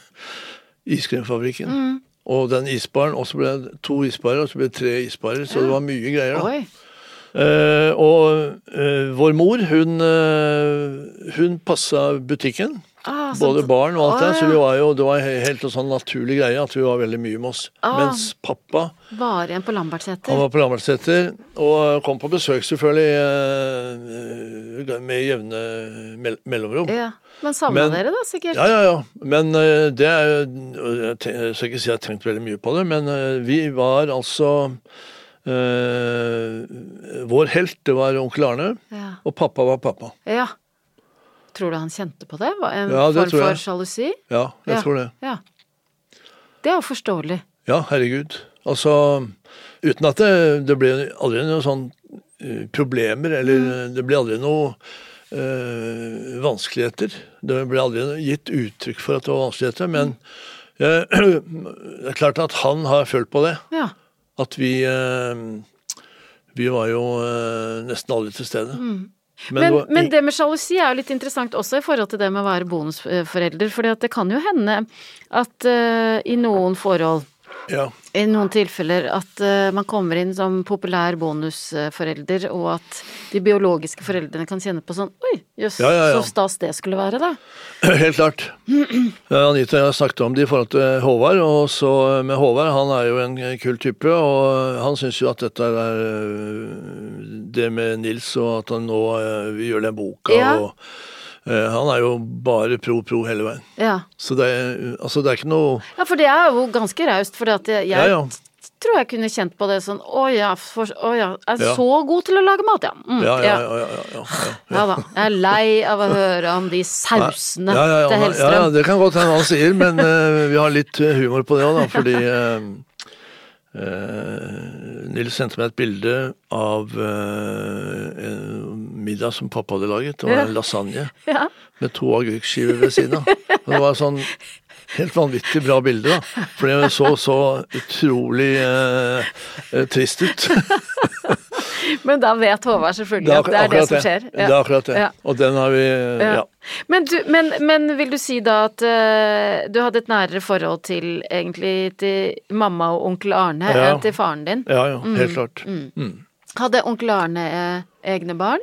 Iskremfabrikken, mm. og den isbaren, og så ble det to isbarer, og så ble det tre isbarer, så det var mye greier, da. Oi. Eh, og uh, vår mor, hun, uh, hun passa butikken. Ah, Både sånn- barn og alt det, Å, så vi var jo, det var he- helt en sånn naturlig greie at vi var veldig mye med oss. Ah. Mens pappa Var igjen på han var på Lambertseter og kom på besøk selvfølgelig med jevne mell mellomrom. Ja. Men savna dere da, sikkert? Ja, ja, ja. Men det er jo Jeg skal ikke si jeg har tenkt veldig mye på det, men vi var altså eh, Vår helt, det var onkel Arne, Ja. og pappa var pappa. ja. Tror du han kjente på det? En Ja, det form for sjalusi? Ja, jeg Ja. tror det. Ja. Det er jo forståelig. Ja, herregud. Altså, uten at det, det ble aldri noen sånn eh, problemer, eller Mm. det ble aldri noe eh, vanskeligheter. Det ble aldri gitt uttrykk for at det var vanskeligheter, men eh, det er klart at han har følt på det. Ja. At vi eh, Vi var jo eh, nesten aldri til stede. Mm. Men, Men, det var- men det med sjalusi er jo litt interessant også i forhold til det med å være bonusforelder. For det kan jo hende at eh, i noen forhold, ja. I noen tilfeller, at eh, man kommer inn som populær bonusforelder, og at de biologiske foreldrene kan kjenne på sånn Oi, jøss, Ja, ja, ja. så stas det skulle være, da. Helt klart. Anita og jeg snakket om det i forhold til Håvard. og så med Håvard, Han er jo en kul type, og han syns jo at dette er øh, det med Nils, og at han nå øh, vil gjøre den boka. Og Han er jo bare pro-pro hele veien. Ja. Så det er, altså, det er ikke noe ja, for det er jo ganske raust, for jeg, Ja, ja. tror jeg kunne kjent på det sånn Å ja, for, å ja, jeg er så god til å lage mat, ja. Mm, Ja, ja, ja. ja, ja, ja, ja. Ja da. Jeg er lei av å høre om de sausene Ja, ja, ja, til Hellstrøm. ja, det kan godt hende han sier, men uh, vi har litt øh, humor på det òg, da. Fordi uh, uh, Nils sendte meg et bilde av en middag som pappa hadde laget. Det var en lasagne Ja. med to agurkskiver ved siden av. Det var sånn helt vanvittig bra bilde, da. For det så så utrolig øh, øh, trist ut. Men da vet Håvard selvfølgelig at det er det som skjer. Det er akkurat det. Ja. Og den har vi Ja. Ja. Men, du, men, men vil du si da at uh, du hadde et nærere forhold til egentlig til mamma og onkel Arne Ja. enn til faren din? Ja, ja, helt klart. Mm. Hadde onkel Arne eh, egne barn?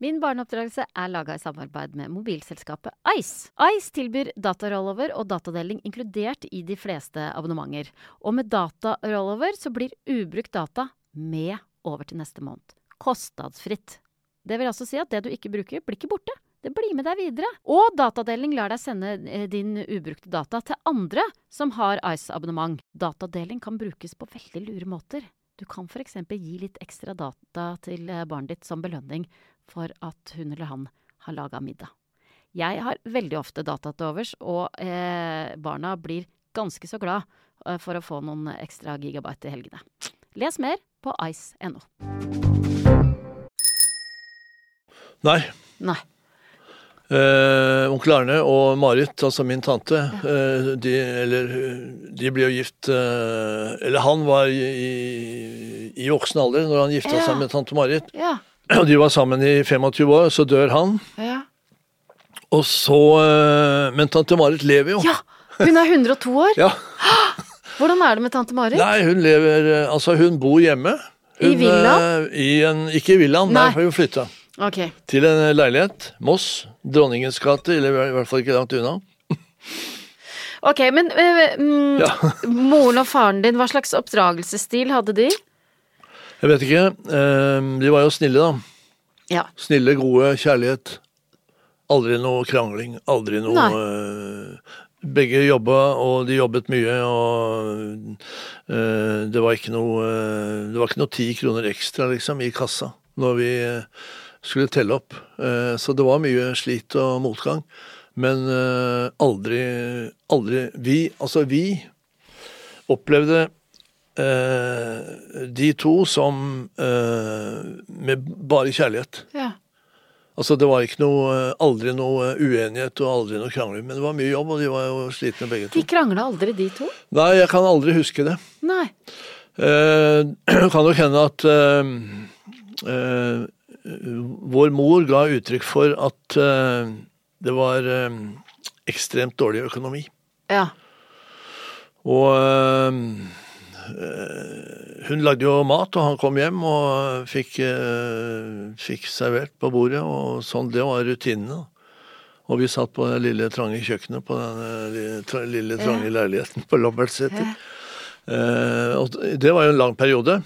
Min barneoppdragelse er laga i samarbeid med mobilselskapet Ice. Ice tilbyr datarollover og datadeling inkludert i de fleste abonnementer. Og med datarollover så blir ubrukt data med over til neste måned. Kostnadsfritt. Det vil altså si at det du ikke bruker, blir ikke borte. Det blir med deg videre. Og datadeling lar deg sende eh, din ubrukte data til andre som har Ice-abonnement. Datadeling kan brukes på veldig lure måter. Du kan f.eks. gi litt ekstra data til eh, barnet ditt som belønning for at hun eller han har laga middag. Jeg har veldig ofte data til overs, og eh, barna blir ganske så glad eh, for å få noen ekstra gigabyte i helgene. Les mer på ice.no. Nei. Nei. Eh, onkel Arne og Marit, altså min tante, eh, de, eller, de ble jo gift eh, Eller han var i, i, i voksen alder når han gifta Ja. seg med tante Marit. Ja. Og de var sammen i 25 år, så dør han. Ja. Og så eh, Men tante Marit lever jo. ja! Hun er 102 år. Ja. Hvordan er det med tante Marit? Nei, hun lever eh, Altså, hun bor hjemme. I Hun, villa? eh, I en, ikke i villaen, nei, Nei. for hun flytta. Okay. Til en leilighet. Moss. Dronningens gate, eller i hvert fall ikke langt unna. Ok, men øh, mm, Ja. moren og faren din, hva slags oppdragelsesstil hadde de? Jeg vet ikke. eh, De var jo snille, da. Ja. Snille, gode, kjærlighet. Aldri noe krangling. Aldri noe eh, Begge jobba, og de jobbet mye, og uh, det var ikke noe uh, Det var ikke noe ti kroner ekstra, liksom, i kassa når vi skulle telle opp. Så det var mye slit og motgang. Men aldri Aldri Vi, altså vi, opplevde eh, de to som eh, med bare kjærlighet. ja. Altså Det var ikke noe, aldri noe uenighet og aldri noe krangling, men det var mye jobb, og de var jo slitne begge to. De krangla aldri, de to? Nei, jeg kan aldri huske det. Nei. Eh, kan nok hende at eh, eh, vår mor ga uttrykk for at eh, det var eh, ekstremt dårlig økonomi. Ja. Og eh, hun lagde jo mat, og han kom hjem og fikk, eh, fikk servert på bordet, og sånn, det var rutinene. Og vi satt på det lille, trange kjøkkenet på den eh, lille, tra- lille trange leiligheten på Lambertseter. Eh, og det var jo en lang periode.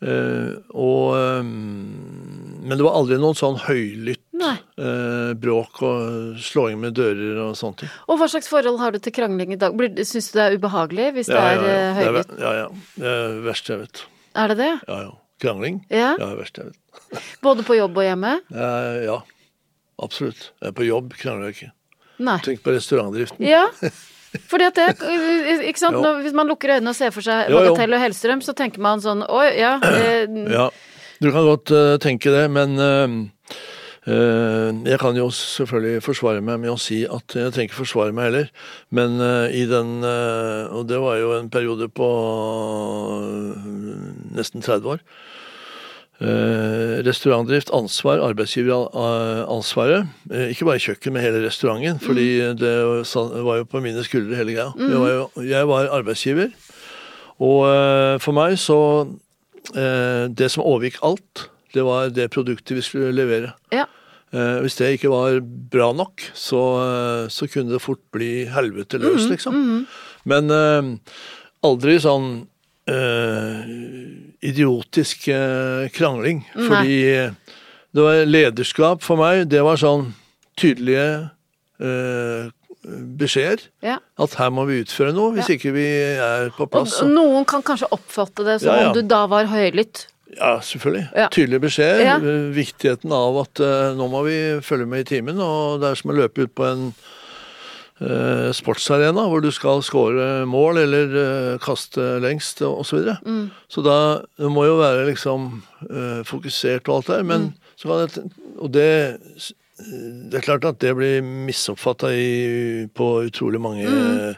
Eh, og eh, Men det var aldri noen sånn høylytt. Eh, bråk og slåing med dører og sånne ting. Og hva slags forhold har du til krangling i dag? Syns du det er ubehagelig hvis det er ja, eh, ja. Er, høylytt? ja, ja. Det er det verste jeg vet. Er det det? Ja, ja. Krangling? Ja. Ja, det verste jeg vet. Både på jobb og hjemme? Eh, ja, absolutt. Jeg er på jobb, krangler jeg ikke. Nei. Tenk på restaurantdriften. Ja. Fordi at det, ikke sant? Nå, Hvis man lukker øynene og ser for seg. Bagatell og Hellstrøm, så tenker man sånn Oi, ja. Eh, Ja, du kan godt uh, tenke det, men eh, eh, jeg kan jo selvfølgelig forsvare meg med å si at Jeg trenger ikke forsvare meg heller, men eh, i den eh, Og det var jo en periode på eh, nesten 30 år. Eh, restaurantdrift, ansvar, arbeidsgiveransvaret. Eh, ikke bare kjøkken, men hele restauranten. Fordi det var jo på mine skuldre hele greia. Jeg, var jo, jeg var arbeidsgiver. Og eh, for meg så eh, Det som overgikk alt, det var det produktet vi skulle levere. ja. Eh, hvis det ikke var bra nok, så, eh, så kunne det fort bli helvete løs, liksom. Men eh, aldri sånn eh, idiotisk eh, krangling. Nei. Fordi det var lederskap for meg. Det var sånn tydelige, eh, beskjeder. Ja. At her må vi utføre noe, hvis ikke vi er på Og plass. noen kan kanskje oppfatte det som Ja, ja. om du da var høylytt. Ja, selvfølgelig. Ja. Tydelige beskjeder. Ja. Viktigheten av at uh, nå må vi følge med i timen. Og det er som å løpe ut på en uh, sportsarena hvor du skal score mål eller uh, kaste lengst osv. Så, videre. Mm. så da det må jo være liksom fokusert og alt der. Men Mm. så kan det Og det det er klart at det blir misoppfatta på utrolig mange Mm.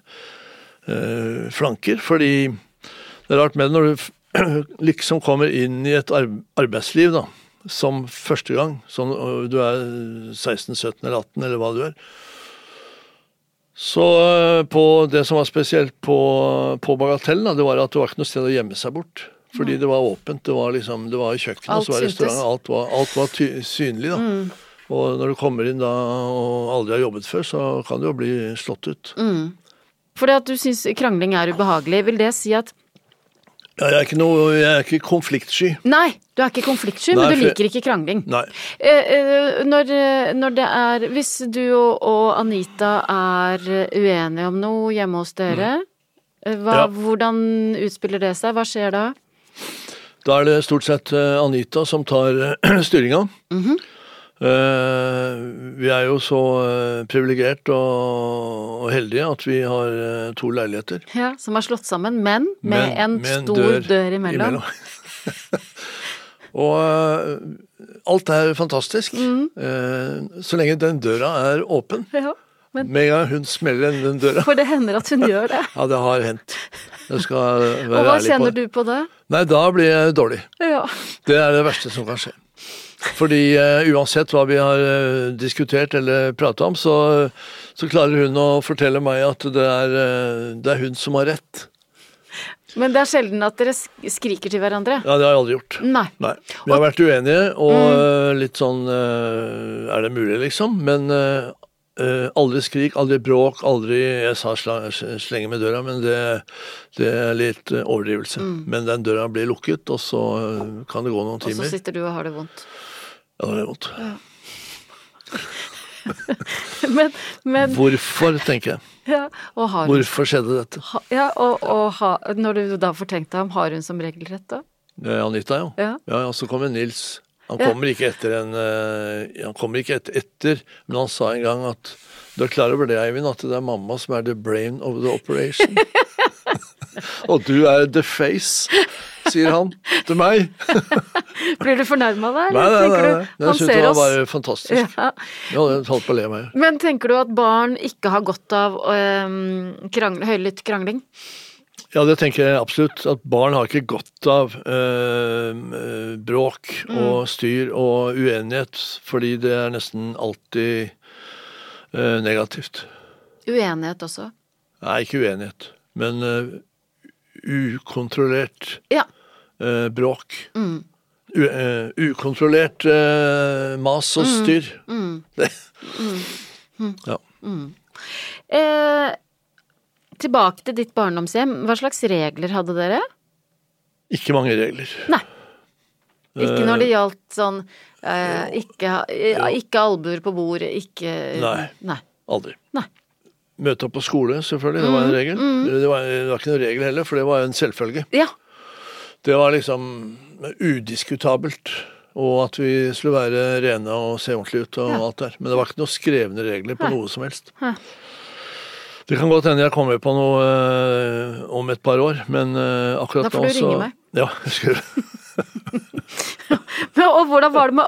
flanker. Fordi det er rart med det når du liksom kommer inn i et arbeidsliv da, som første gang, sånn, du er 16, 17 eller 18 eller hva du er. Så eh, på det som var spesielt på, på Bagatellen, da, det var at det var ikke noe sted å gjemme seg bort. Fordi det var åpent. Det var liksom, det var kjøkken, og Alt så var restaurant. Alt var, alt var ty synlig, da. Og når du kommer inn da og aldri har jobbet før, så kan du jo bli slått ut. Fordi at du syns krangling er ubehagelig, vil det si at Ja, jeg er ikke noe, jeg er ikke konfliktsky. Nei, du er ikke konfliktsky, Nei, men du liker ikke krangling. Nei. Eh, eh, når, eh, når det er Hvis du og, Anita er eh, uenige om noe hjemme hos dere, mm. hva. Ja. hvordan utspiller det seg? Hva skjer da? Da er det stort sett Anita som tar styringa. Mm Eh, vi er jo så uh, privilegert og, og heldige at vi har eh, to leiligheter. Ja, som er slått sammen, men med Men- en med stor dør, imellom. og eh, alt er fantastisk. Mm. Eh, så lenge den døra er åpen. Ja, men, Med en gang hun smeller igjen den døra. for det hender at hun gjør det. Ja, det har hendt. Jeg skal være Og hva kjenner du på det? Nei, da blir jeg dårlig. Ja. Det er det verste som kan skje. Fordi uh, uansett hva vi har uh, diskutert eller prata om, så, så klarer hun å fortelle meg at det er, eh, det er hun som har rett. Men det er sjelden at dere skriker til hverandre. Ja, det har jeg aldri gjort. Nei. Nei. Vi har vært uenige, og mm. litt sånn Er det mulig, liksom? Men aldri skrik, aldri bråk, aldri Jeg sa slenge med døra, men det, det er litt overdrivelse. overdrivelse. Men den døra blir lukket, og så kan det gå noen timer. Og så sitter du og har det vondt. Ja, det gjør vondt. Men, men Hvorfor, tenker jeg. ja, har Hvorfor skjedde dette? ha, Ja, og, og ha, når du da får tenkt deg om, har hun som regel rett da? Ja, Anita, jo. Ja. Ja, ja, så kommer Nils. Han kommer ikke etter en uh, Han kommer ikke et, etter, men han sa en gang at Du er klar over det, Eivind, at det er mamma som er the brain of the operation? Og du er the face, sier han til meg. Blir du fornærma der? Nei, nei, nei. nei. du, Jeg syntes det var bare fantastisk. Ja. Jeg holdt på å le meg. Men tenker du at barn ikke har godt av øhm, krang, høylytt krangling? Ja, det tenker jeg absolutt. At barn har ikke godt av eh, eh, bråk og styr og uenighet, fordi det er nesten alltid eh, negativt. Uenighet også? Nei, ikke uenighet, men eh, ukontrollert Ja. uh, bråk. U, uh, ukontrollert uh, mas og styr. Det. Ja. Eh, tilbake til ditt barndomshjem. Hva slags regler hadde dere? Ikke mange regler. Nei. Ikke når det gjaldt sånn eh, ikke, ikke albuer på bordet, ikke Nei. Nei. Aldri. Nei. Møte opp på skole, selvfølgelig. Det var en regel. Det, var, det var ikke noen regel heller, for det var en selvfølge. Ja. Det var liksom udiskutabelt. Og at vi skulle være rene og se ordentlig ut og Ja. alt der. Men det var ikke noen skrevne regler på Hæ. noe som helst. Hæ. Det kan godt hende jeg kommer på noe øh, om et par år, men øh, akkurat Da får du ringe meg. Ja, skal. Men, og hvordan var det med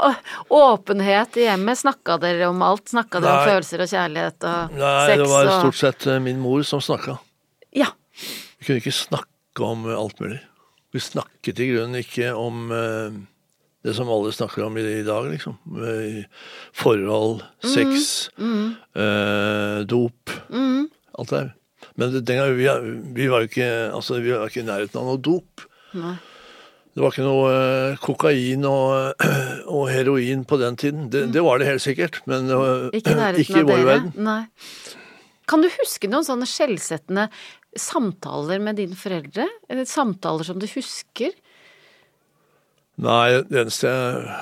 åpenhet i hjemmet? Snakka dere om alt? Snakka dere om følelser og kjærlighet og Nei, sex det var stort sett eh, min mor som snakka. Ja. Vi kunne ikke snakke om eh, alt mulig. Vi snakket i grunnen ikke om eh, det som alle snakker om i, dag, liksom. Forhold, sex, eh, dop. Alt det der. Men den gangen vi, vi var jo ikke altså, vi var ikke i nærheten av noe dop. Nei. Det var ikke noe eh, kokain og, og heroin på den tiden. Det, det var det helt sikkert, men Ikke i ikke i vår verden. Nei. Kan du huske noen sånne skjellsettende samtaler med dine foreldre? Eller samtaler som du husker? Nei, det eneste jeg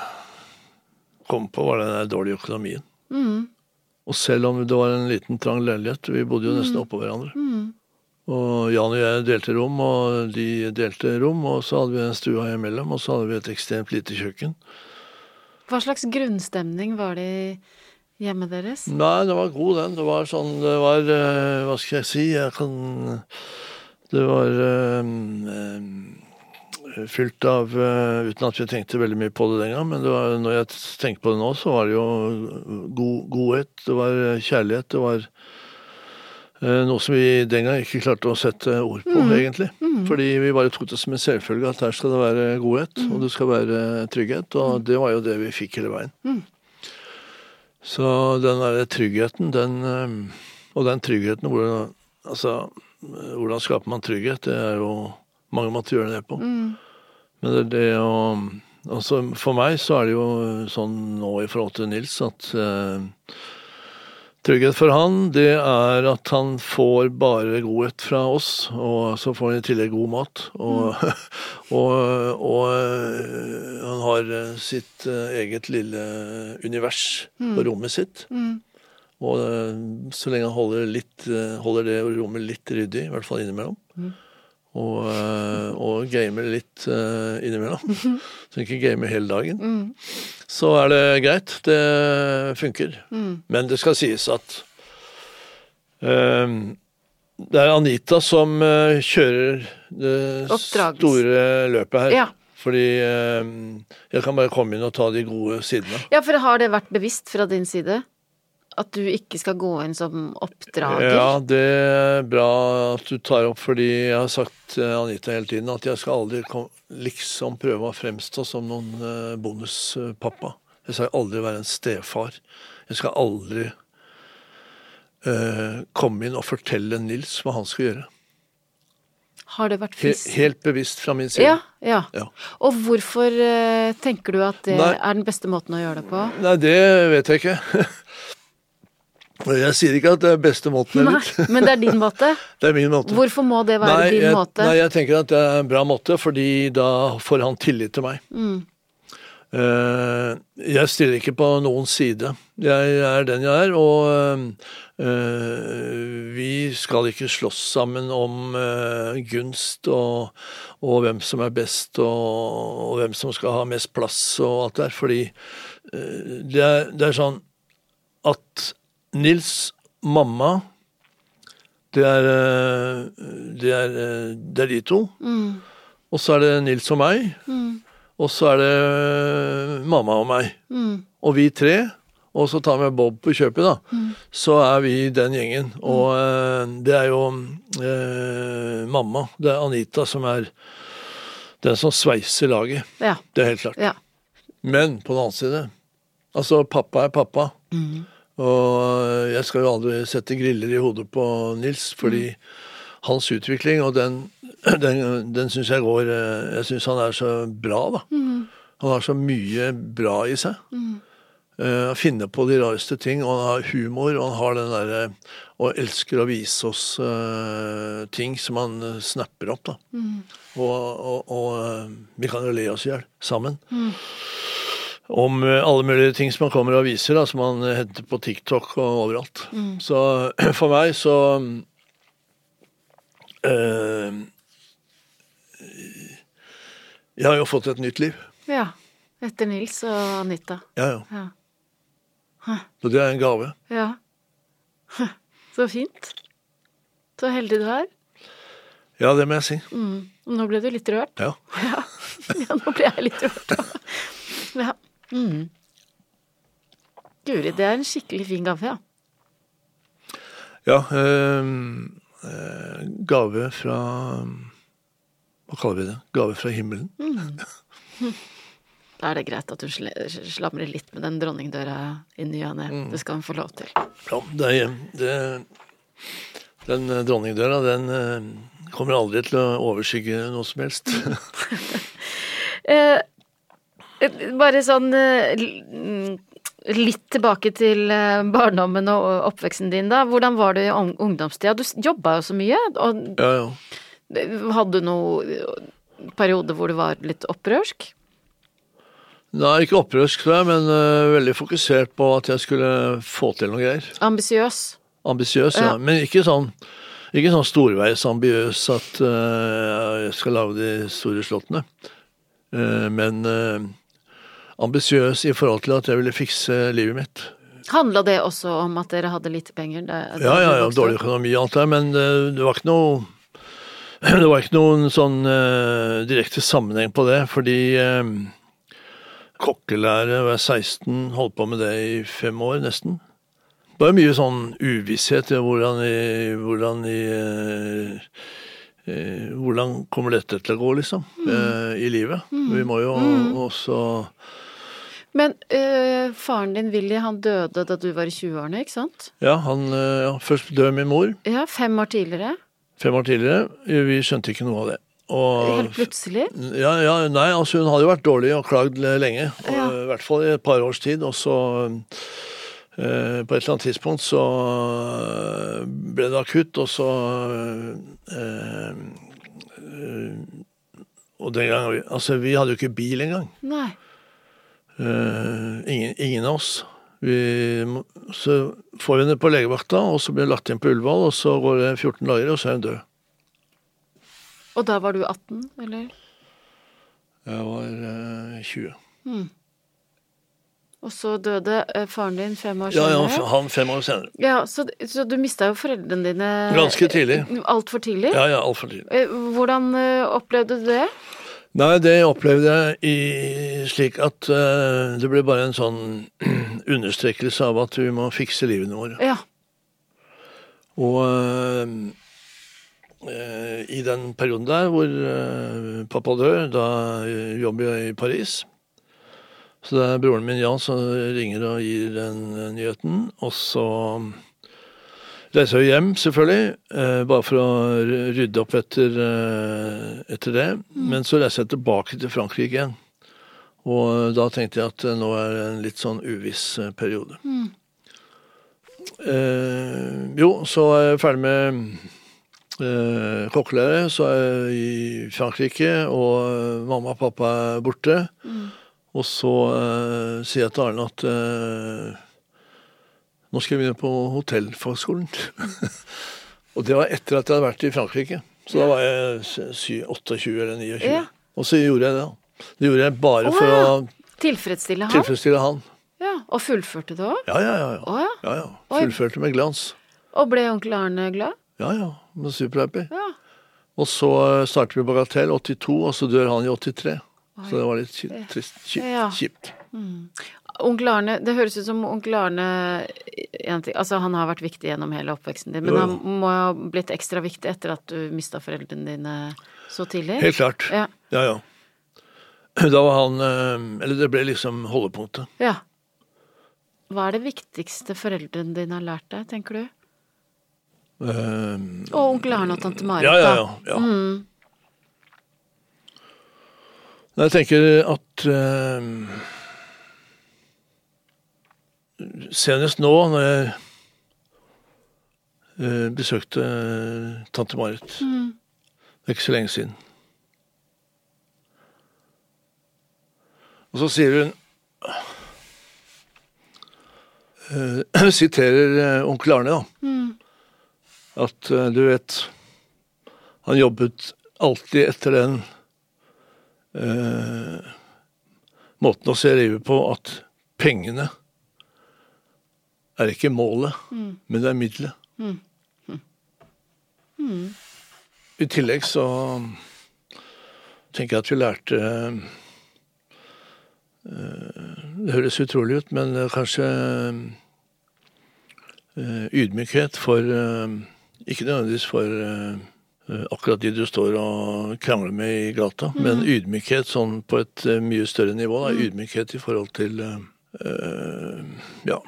kom på, var den der dårlige økonomien. Og selv om det var en liten, trang leilighet, vi bodde jo nesten oppå hverandre. Og Jan og jeg delte rom, og de delte rom, og så hadde vi en stua imellom, og så hadde vi et ekstremt lite kjøkken. Hva slags grunnstemning var det i hjemmet deres? Nei, det var god, den. Det var sånn Det var eh, Hva skal jeg si? Jeg kan Det var um, fylt av Uten at vi tenkte veldig mye på det den gang, men det var, når jeg tenker på det nå, så var det jo god, godhet, det var kjærlighet, det var noe som vi den gang ikke klarte å sette ord på, egentlig. Fordi vi bare tok det som en selvfølge at her skal det være godhet, og det skal være trygghet, og det var jo det vi fikk hele veien. Så den der tryggheten, den eh, Og den tryggheten, hvordan, altså, eh, hvordan skaper man trygghet? Det er jo mange måter å gjøre det på. Men det det å Altså, for meg så er det jo sånn nå i forhold til Nils at eh, Trygghet for han, det er at han får bare godhet fra oss, og så får han i tillegg god mat. Og, og, og øh, han har øh, sitt øh, eget lille univers på rommet sitt. Og øh, så lenge han holder, litt, holder det rommet litt ryddig, i hvert fall innimellom, og, øh, og gamer litt øh, innimellom, så ikke game hele dagen, så er det greit. Det funker. Men det skal sies at um, det er Anita som kjører det Oppdragelse. store løpet her. Ja. Fordi jeg kan bare komme inn og ta de gode sidene. Ja, for har det vært bevisst fra din side? At du ikke skal gå inn som oppdrager? Ja, det er bra at du tar opp, fordi jeg har sagt til Anita hele tiden at jeg skal aldri liksom prøve å fremstå som noen eh, bonuspappa. Jeg skal aldri være en stefar. Jeg skal aldri uh, komme inn og fortelle Nils hva han skal gjøre. Har det vært fisk? helt bevisst fra min side. Ja, ja. Ja. Og hvorfor uh, tenker du at det Nei. er den beste måten å gjøre det på? Nei, det vet jeg ikke. Jeg sier ikke at det er beste måten Nei, men det er din måte. Det er min måte. Hvorfor må det være nei, din jeg, måte? Nei, jeg tenker at det er en bra måte, fordi da får han tillit til meg. Mm. Uh, jeg stiller ikke på noen side. Jeg er den jeg er, og uh, vi skal ikke slåss sammen om uh, gunst og, og hvem som er best, og, og hvem som skal ha mest plass og alt det der, fordi det, er, det er sånn at Nils mamma det er, eh, det er, eh, det er de to. Og så er det Nils og meg. Og så er det eh, mamma og meg. Og vi tre. Og så tar vi Bob på kjøpet, da. Så er vi den gjengen. Og eh, det er jo eh, mamma, det er Anita, som er den som sveiser laget. Ja. Det er helt klart. ja. Men på den annen side Altså, pappa er pappa. Og jeg skal jo aldri sette griller i hodet på Nils, fordi hans utvikling, og den, den, den syns jeg går eh, Jeg syns han er så bra, da. Han har så mye bra i seg. Mm. Uh, finner på de rareste ting, og han har humor, og han har den derre Og elsker å vise oss uh, ting som han eh, snapper opp, da. Og, og, og eh, vi kan jo le oss i hjel sammen om eh, alle mulige ting som man kommer og viser, da, som han eh, henter på TikTok og overalt. Så for meg så øh, Jeg har jo fått et nytt liv. ja. Etter Nils og Anita. Ja, ja. Ja. Så det er en gave. ja. Så fint. Så heldig du er. Ja, det må jeg si. Mm. Nå ble du litt rørt. Ja. Ja, ja nå ble jeg litt rørt. Ja. Mm. Guri, det er en skikkelig fin gave, ja. ja eh, eh, gave fra Hva kaller vi det? Gave fra himmelen. Da er det greit at du sl slamrer litt med den dronningdøra i ny og ne. Mm. Det skal hun få lov til. Ja, det er, det, den eh, dronningdøra, den eh, kommer aldri til å overskygge noe som helst. Eh, bare sånn eh, mm, litt tilbake til eh, barndommen og oppveksten din, da. Hvordan var det i ung- ungdomstida? Du jobba jo så mye. Og ja, ja. eh, hadde du noen periode hvor du var litt opprørsk? Nei, ikke opprørsk, tror jeg, men uh, veldig fokusert på at jeg skulle få til noe greier. Ambisiøs. Ambisiøs, ja. Ja. Men ikke sånn ikke sånn storveis ambiøs at uh, jeg skal lage de store slottene. Uh, men ambisiøs i forhold til at jeg ville fikse livet mitt. Handla det også om at dere hadde lite penger? da- da Ja, ja, ja, dårlig økonomi og alt det, men det, det var ikke noe Det var ikke noen sånn uh, direkte sammenheng på det, fordi uh, kokkelære var jeg 16, holdt på med det i fem år nesten. Det var mye sånn uvisshet i hvordan i, hvordan i eh, eh, Hvordan kommer dette til å gå, liksom, mm. i livet. Vi må jo også Men øh, faren din, Willy, han døde da du var i 20-årene, ikke sant? Ja, han eh, ja, Først døde min mor, Ja, fem år tidligere. fem år tidligere. Vi skjønte ikke noe av det. Og Helt plutselig. Ja, ja, nei, altså hun hadde jo vært dårlig og klagd lenge. Og, Ja. I hvert fall i et par års tid. Og så eh, på et eller annet tidspunkt så eh, ble det akutt, og så eh, eh, Og den gangen Altså, vi hadde jo ikke bil engang. Nei. Eh, ingen, ingen av oss. Vi, så får vi henne på legevakta, og så blir hun lagt inn på Ullevål, og så går det 14 dager, og så er hun død. Og da var du 18, eller? Jeg var eh, 20. Og så døde øh, faren din fem år Ja, ja, han fem år senere. Ja, så, så du mista jo foreldrene dine Ganske tidlig. Altfor tidlig? Ja, ja, altfor tidlig. Eh, Hvordan opplevde du det? Nei, det opplevde jeg i, slik at uh, det ble bare en sånn understrekkelse av at vi må fikse livene våre. Ja. Og eh, i den perioden der hvor uh, pappa dør, da jobber jeg i Paris. Så det er broren min Jan som ringer og gir den nyheten. Og så reiser jeg hjem, selvfølgelig, eh, bare for å rydde opp etter, eh, etter det. Men så reiste jeg tilbake til Frankrike igjen. Og da tenkte jeg at eh, nå er det en litt sånn uviss periode. periode. Eh, jo, så er jeg ferdig med eh, kokkelære. Så er jeg i Frankrike, og eh, mamma og pappa er borte. Og så eh, sier jeg til Arne at eh, nå skal jeg begynne på hotellfagskolen. og det var etter at jeg hadde vært i Frankrike. Så da var jeg 28 eller 29. Ja. Og så gjorde jeg det. Det gjorde jeg bare Å, for ja. å Tilfredsstille han? tilfredsstille han. Ja, Og fullførte det òg? Ja, ja, ja. ja. Ja. ja. Oi. Fullførte med glans. Og ble onkel Arne glad? Ja, ja. Med superhappy. Ja. Og så startet starter vi Bagatell 82, og så dør han i 83. Så det var litt kjipt. Trist. Kjipt. Ja. Onkel Arne, Det høres ut som onkel Arne altså Han har vært viktig gjennom hele oppveksten din, men Jo, han må ha blitt ekstra viktig etter at du mista foreldrene dine så tidlig? Helt klart. Ja. Ja, ja. Da var han eh, Eller det ble liksom holdepunktet. ja. Hva er det viktigste foreldrene dine har lært deg, tenker du? Um, Og onkel Arne og tante Marit, ja, ja, ja, ja. Mm. Jeg tenker at eh, Senest nå, når jeg eh, besøkte eh, tante Marit Det er ikke så lenge siden. Og så sier hun eh, Siterer onkel Arne, da. At eh, du vet Han jobbet alltid etter den eh, måten å se livet på at pengene er ikke målet, men det er middelet. I tillegg så tenker jeg at vi lærte eh, Det høres utrolig ut, men kanskje eh, ydmykhet for eh, Ikke nødvendigvis for akkurat de du står og krangler med i gata, men ydmykhet sånn på et mye større nivå. Da. Ydmykhet i forhold til ja,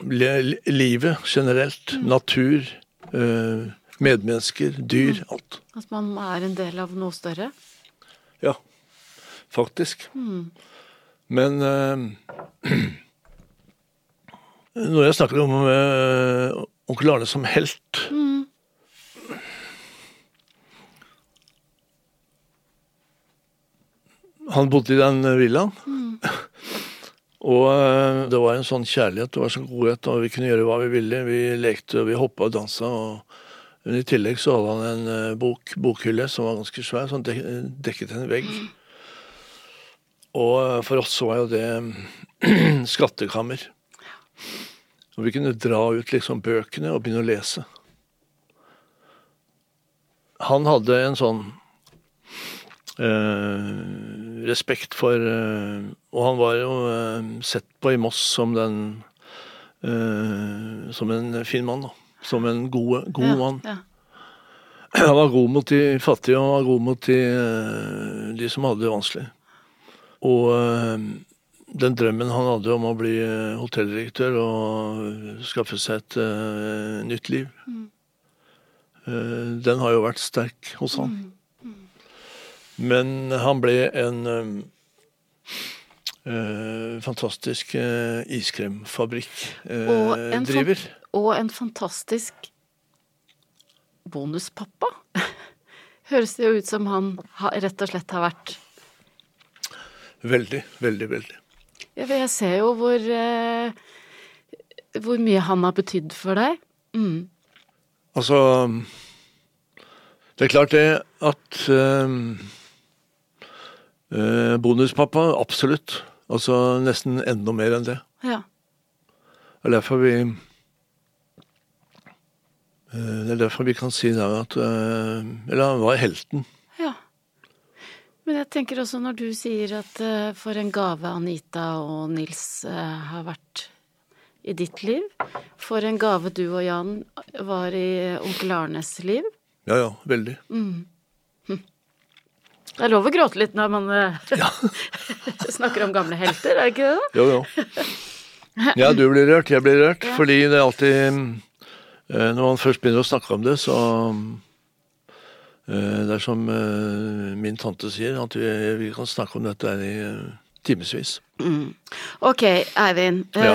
livet generelt. Natur. eh, medmennesker. Dyr. Alt. At man er en del av noe større? Ja, faktisk. Men eh, når jeg snakker om eh, onkel Arne som helt Han bodde i den villaen. Og eh, det var en sånn kjærlighet, det var sånn godhet, og vi kunne gjøre hva vi ville. Vi lekte, og vi hoppa og dansa. og men I tillegg så hadde han en eh, bok, bokhylle som var ganske svær, som dek, dekket en vegg. Og eh, for oss så var jo det skattekammer. Og vi kunne dra ut liksom bøkene og begynne å lese. Han hadde en sånn eh, respekt for eh, Og han var jo eh, sett på i Moss som den eh, Som en fin mann, da. Som en god, ja, mann. Ja. Han var god mot de fattige, og han var god mot de, eh, de som hadde det vanskelig. Og den drømmen han hadde om å bli hotelldirektør og skaffe seg et uh, nytt liv, eh, den har jo vært sterk hos han. Men han ble en eh, eh, fantastisk øh, Og en iskremfabrikk-driver. fan- Og en fantastisk bonuspappa. Høres det jo ut som han ha, rett og slett har vært veldig, veldig, veldig. Ja, jeg ser jo hvor eh, Hvor mye han har betydd for deg. Mm. Altså Det er klart det at eh, Bonuspappa, absolutt. Altså nesten enda mer enn det. Ja. Det er derfor vi eh, Det er derfor vi kan si der at eh, Eller han var helten. ja. Men jeg tenker også når du sier at eh, for en gave Anita og Nils har vært i ditt liv, for en gave du og Jan var i onkel Arnes liv. Ja ja, veldig. Det er lov å gråte litt når man ja. snakker om gamle helter, er det ikke det? Jo jo. Ja, du blir rørt, jeg blir rørt. Fordi det er alltid eh, Når man først begynner å snakke om det, så eh, Det er som eh, min tante sier, at vi, vi kan snakke om dette i eh, Mm. Ok, Eivind. Ja.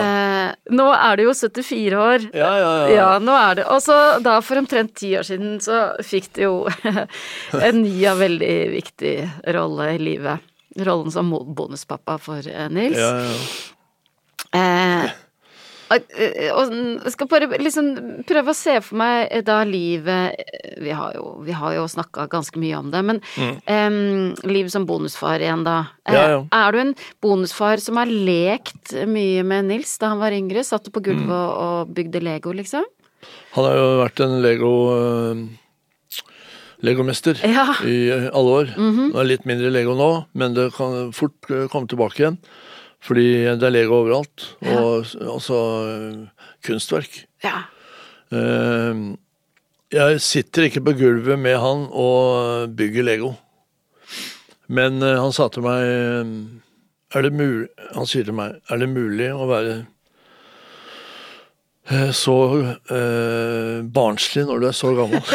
Eh, nå er du jo 74 år. Ja, ja, Ja, ja nå er det Og så da for omtrent ti år siden så fikk du jo en ny og veldig viktig rolle i livet. Rollen som bonuspappa for eh, Nils. ja, ja. Eh, og, eh, jeg skal bare liksom prøve å se for meg eh, da livet eh, Vi har jo, vi har jo snakka ganske mye om det, men em, livet som bonusfar igjen, da. Mm. Ja, ja. Er du en bonusfar som har lekt mye med Nils da han var yngre? Satt på gulvet Mm. og, og bygde Lego, liksom? Han har jo vært en Lego Legomester Ja. i alle år. Det er litt mindre Lego nå, men det kan fort komme tilbake igjen. Fordi det er Lego overalt. Og altså kunstverk. Ja. Eh, Jeg sitter ikke på gulvet med han og bygger Lego. Men eh, han sa til meg er det mulig, Han sier til meg Er det mulig å være eh, så eh, barnslig når du er så gammel?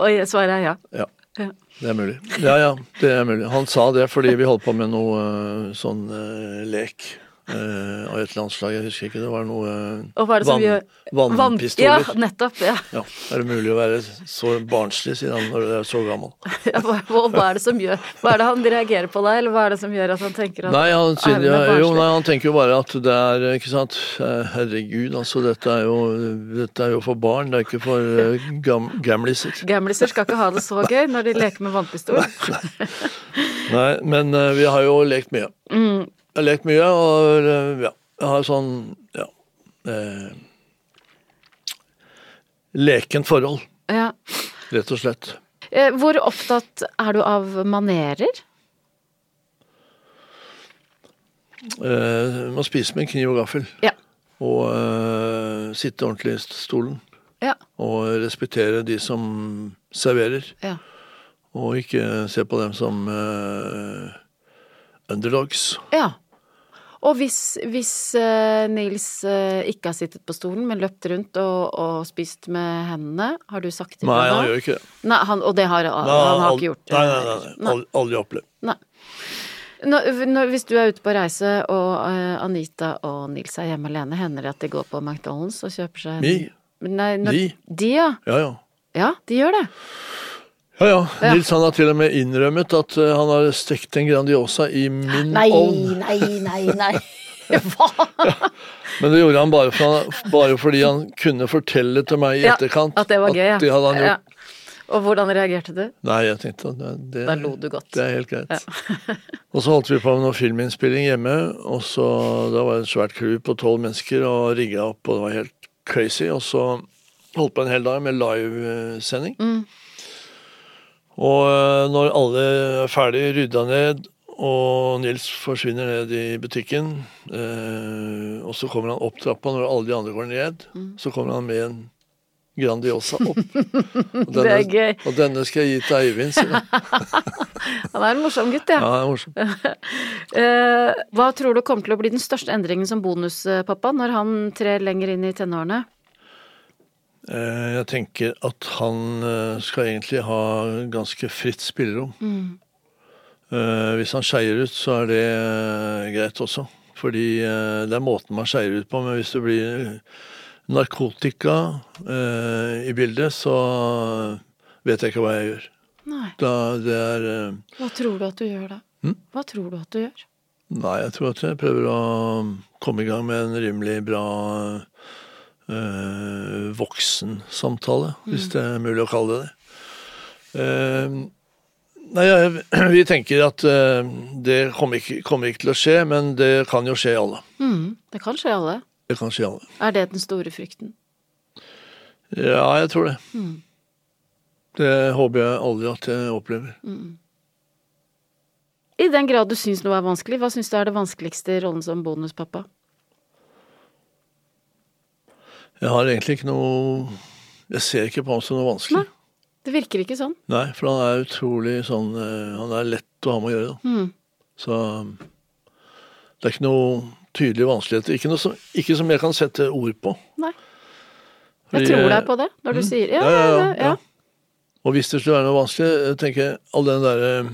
Og svaret er ja. ja, Ja. Det er mulig. Ja, ja, det er mulig. Han sa det fordi vi holdt på med noe eh, sånn eh, lek eh, av et eller annet slag. Jeg husker ikke. Det var noe eh, vann- gjør Vannpistoler. Ja, nettopp. Ja. Ja, er det mulig å være så barnslig, sier han, når du er så gammel? Ja, hva, hva er det som gjør Hva er det han reagerer på deg, eller hva er det som gjør at han tenker at Nei, han, sier, er ja, jo, nei, han tenker jo bare at det er Ikke sant. Eh, Herregud, altså. Dette er jo, dette er jo for barn, det er ikke for eh, gam, gamliser. Gamliser skal ikke ha det så gøy når de leker med vannpistol. Nei, men eh, vi har jo lekt mye. Mm. Jeg har lekt mye, og eh, ja, jeg har sånn ja eh, Lekent forhold, Ja. rett og slett. Eh, Hvor opptatt er du av manerer? Eh, man spiser med kniv og gaffel. Ja. Og eh, sitte ordentlig i stolen. Ja. Og respektere de som serverer. ja. Og ikke se på dem som eh, underdogs. ja. Og hvis, hvis eh, Nils eh, ikke har sittet på stolen, men løpt rundt og, og spist med hendene, har du sagt ifra Nei, han gjør ikke det. Nei, han, og det har han, har ikke gjort. Nei, nei, nei, nei. Aldri, aldri opplevd. Nei. Når, når, hvis du er ute på reise, og uh, Anita og Nils er hjemme alene, hender det at de går på McDonald's og kjøper seg en- Vi? Nei, når, De? De, ja. Ja, ja. Ja, de gjør det. Ja, ja. Ja. Nils han har til og med innrømmet at eh, han har stekt en Grandiosa i min Nei, ovn. nei, nei, nei. Hva? Men det gjorde han bare, for, bare fordi han kunne fortelle til meg i Ja, etterkant At det var gøy, det hadde han gjort. Ja. Og hvordan reagerte du? Nei, jeg tenkte at det, det, Da lo du godt. Det er helt greit. og så holdt vi på med noe filminnspilling hjemme, og så da var det et svært crew på tolv mennesker og rigga opp, og det var helt crazy. Og så holdt på en hel dag med livesending. Mm. Og eh, når alle er ferdig, rydda ned, og Nils forsvinner ned i butikken, eh, og så kommer han opp trappa når alle de andre går ned, Mm. så kommer han med en Grandiosa opp. Og Det er gøy. Og denne skal jeg gi til Eivind, sier han. Han er en morsom gutt, ja. Ja, han er morsom. Eh, hva tror du kommer til å bli den største endringen som bonuspappa når han trer lenger inn i tenårene? Eh, Jeg tenker at han eh, skal egentlig ha ganske fritt spillerom. Mm. Hvis han skeier ut, så er det eh, greit også. Fordi eh, det er måten man skeier ut på. Men hvis det blir narkotika eh, i bildet, så vet jeg ikke hva jeg gjør. Nei. Da det er eh, Hva tror du at du gjør da? Hm? Hva tror du at du gjør? Nei, jeg tror at jeg prøver å komme i gang med en rimelig bra eh, voksensamtale, hvis det er mulig å kalle det det. Uh, nei, ja, vi tenker at uh, det kommer ikke, kommer ikke til å skje, men det kan jo skje alle. Mm, det kan skje alle. Det kan skje alle. Er det den store frykten? Ja, jeg tror det. Det håper jeg aldri at jeg opplever. I den grad du syns noe er vanskelig, hva syns du er det vanskeligste i rollen som bonuspappa? Jeg har egentlig ikke noe Jeg ser ikke på ham som noe vanskelig. Nei. Det virker ikke sånn. Nei, for han er utrolig sånn eh, Han er lett å ha med å gjøre. Mm. Så det er ikke noe tydelige vanskeligheter. Ikke, som, ikke som jeg kan sette ord på. Nei. Fordi, Jeg tror deg på det, når du sier ja, ja, ja, ja, ja. Og hvis det skulle være noe vanskelig, jeg tenker all den der eh,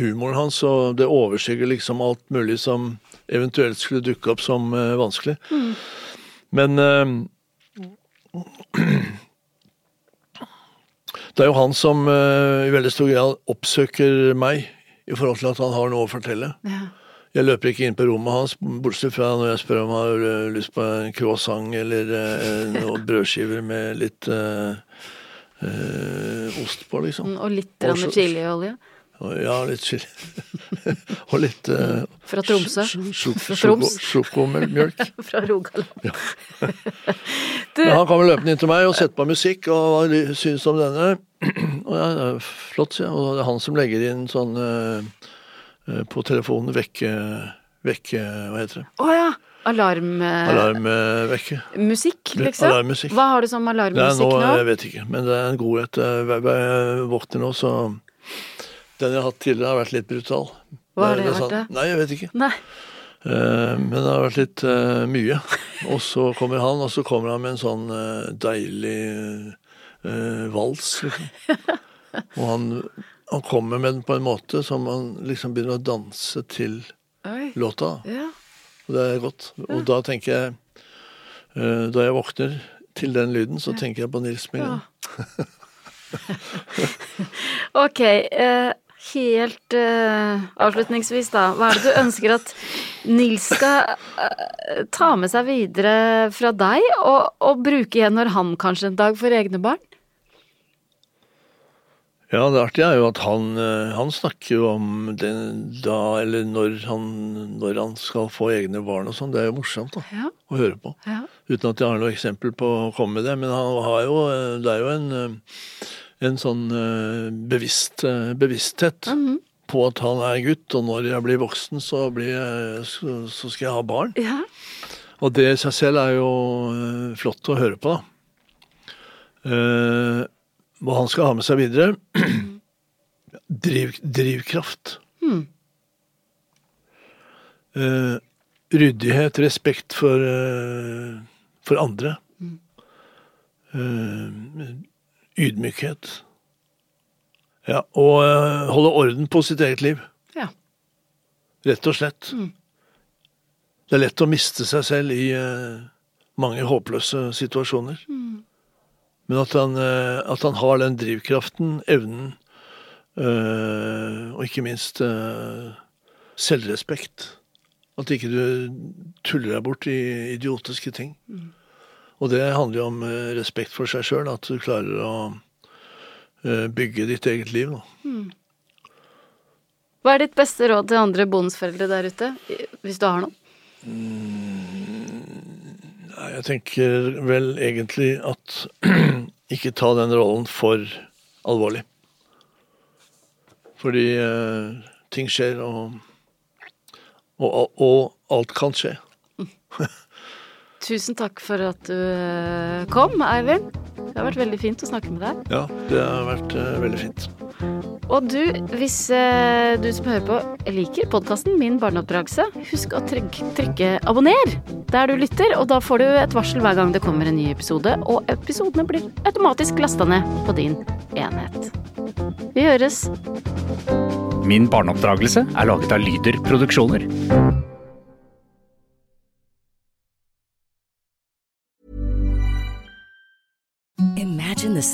humoren hans, og det overskygger liksom alt mulig som eventuelt skulle dukke opp som eh, vanskelig. Mm. Men det er jo han som uh, i veldig stor grad oppsøker meg i forhold til at han har noe å fortelle. Ja. Jeg løper ikke inn på rommet hans, bortsett fra når jeg spør om han har uh, lyst på en croissant eller uh, noen brødskiver med litt ost på, liksom. Mm, Og litt chiliolje Ja, litt chili. Og litt uh, fra Tromsø. Fra Troms. Sjokomjølk. Fra Rogaland. Men han kommer løpende inn til meg og setter på musikk, og hva syns du om denne. Og ja, det er flott, sier jeg. Og det er han som legger inn sånn uh, på telefonen vekke, vekke Hva heter det? å ja! Alarm... Alarmvekke. Musikk, liksom? Alarmmusikk. Hva har du som alarmmusikk nå, nå? jeg vet ikke, men det er en godhet. Jeg, jeg våkner nå, så Den jeg har hatt tidligere, har vært litt brutal. Hva har det det vært, da? Nei, jeg vet ikke. Nei. Uh, men det har vært litt uh, mye. Og så kommer han, og så kommer han med en sånn uh, deilig vals, liksom. Og han, han kommer med den på en måte som han liksom begynner å danse til Oi. låta. Ja. Og det er godt. Og da tenker jeg Da jeg våkner til den lyden, så tenker jeg på Nils med en gang. Ok, helt uh, avslutningsvis da. Hva er det du ønsker at Nils skal uh, ta med seg videre fra deg, og, og bruke igjen når han kanskje en dag får egne barn? Ja, det artige er jo at han, eh, han snakker jo om det da, eller når han, når han skal få egne barn og sånn. Det er jo morsomt da, Ja. å høre på. Ja. Uten at jeg har noe eksempel på å komme med det. Men han har jo, det er jo en, en sånn eh, bevisst, eh, bevissthet -hmm. på at han er gutt, og når jeg blir voksen, så, blir jeg, så, skal jeg ha barn. ja. Og det i seg selv er jo eh, flott å høre på, da. Eh, hva han skal ha med seg videre Driv, Drivkraft. Mm. Uh, ryddighet, respekt for, uh, for andre. Eh, ydmykhet. Ja, og eh, holde orden på sitt eget liv. Ja. Rett og slett. Det er lett å miste seg selv i eh, mange håpløse situasjoner. Men at han, eh, at han har den drivkraften, evnen, og ikke minst selvrespekt. At ikke du tuller deg bort i idiotiske ting. Og det handler jo om eh, respekt for seg sjøl, at du klarer å eh, bygge ditt eget liv. Mm. Hva er ditt beste råd til andre bonusforeldre der ute, hvis du har noen? Nei, Jeg tenker vel egentlig at ikke ta den rollen for alvorlig. Fordi eh, ting skjer, og, og, og alt kan skje. Tusen takk for at du eh, kom, Eivind. Det har vært veldig fint å snakke med deg. Ja, det har vært uh, veldig fint. Og du, hvis uh, du som hører på liker podkasten Min barneoppdragelse, husk å trykke, trykke abonner der du lytter, og da får du et varsel hver gang det kommer en ny episode, og episodene blir automatisk lasta ned på din enhet. Vi høres. Min barneoppdragelse er laget av Lyder Produksjoner. this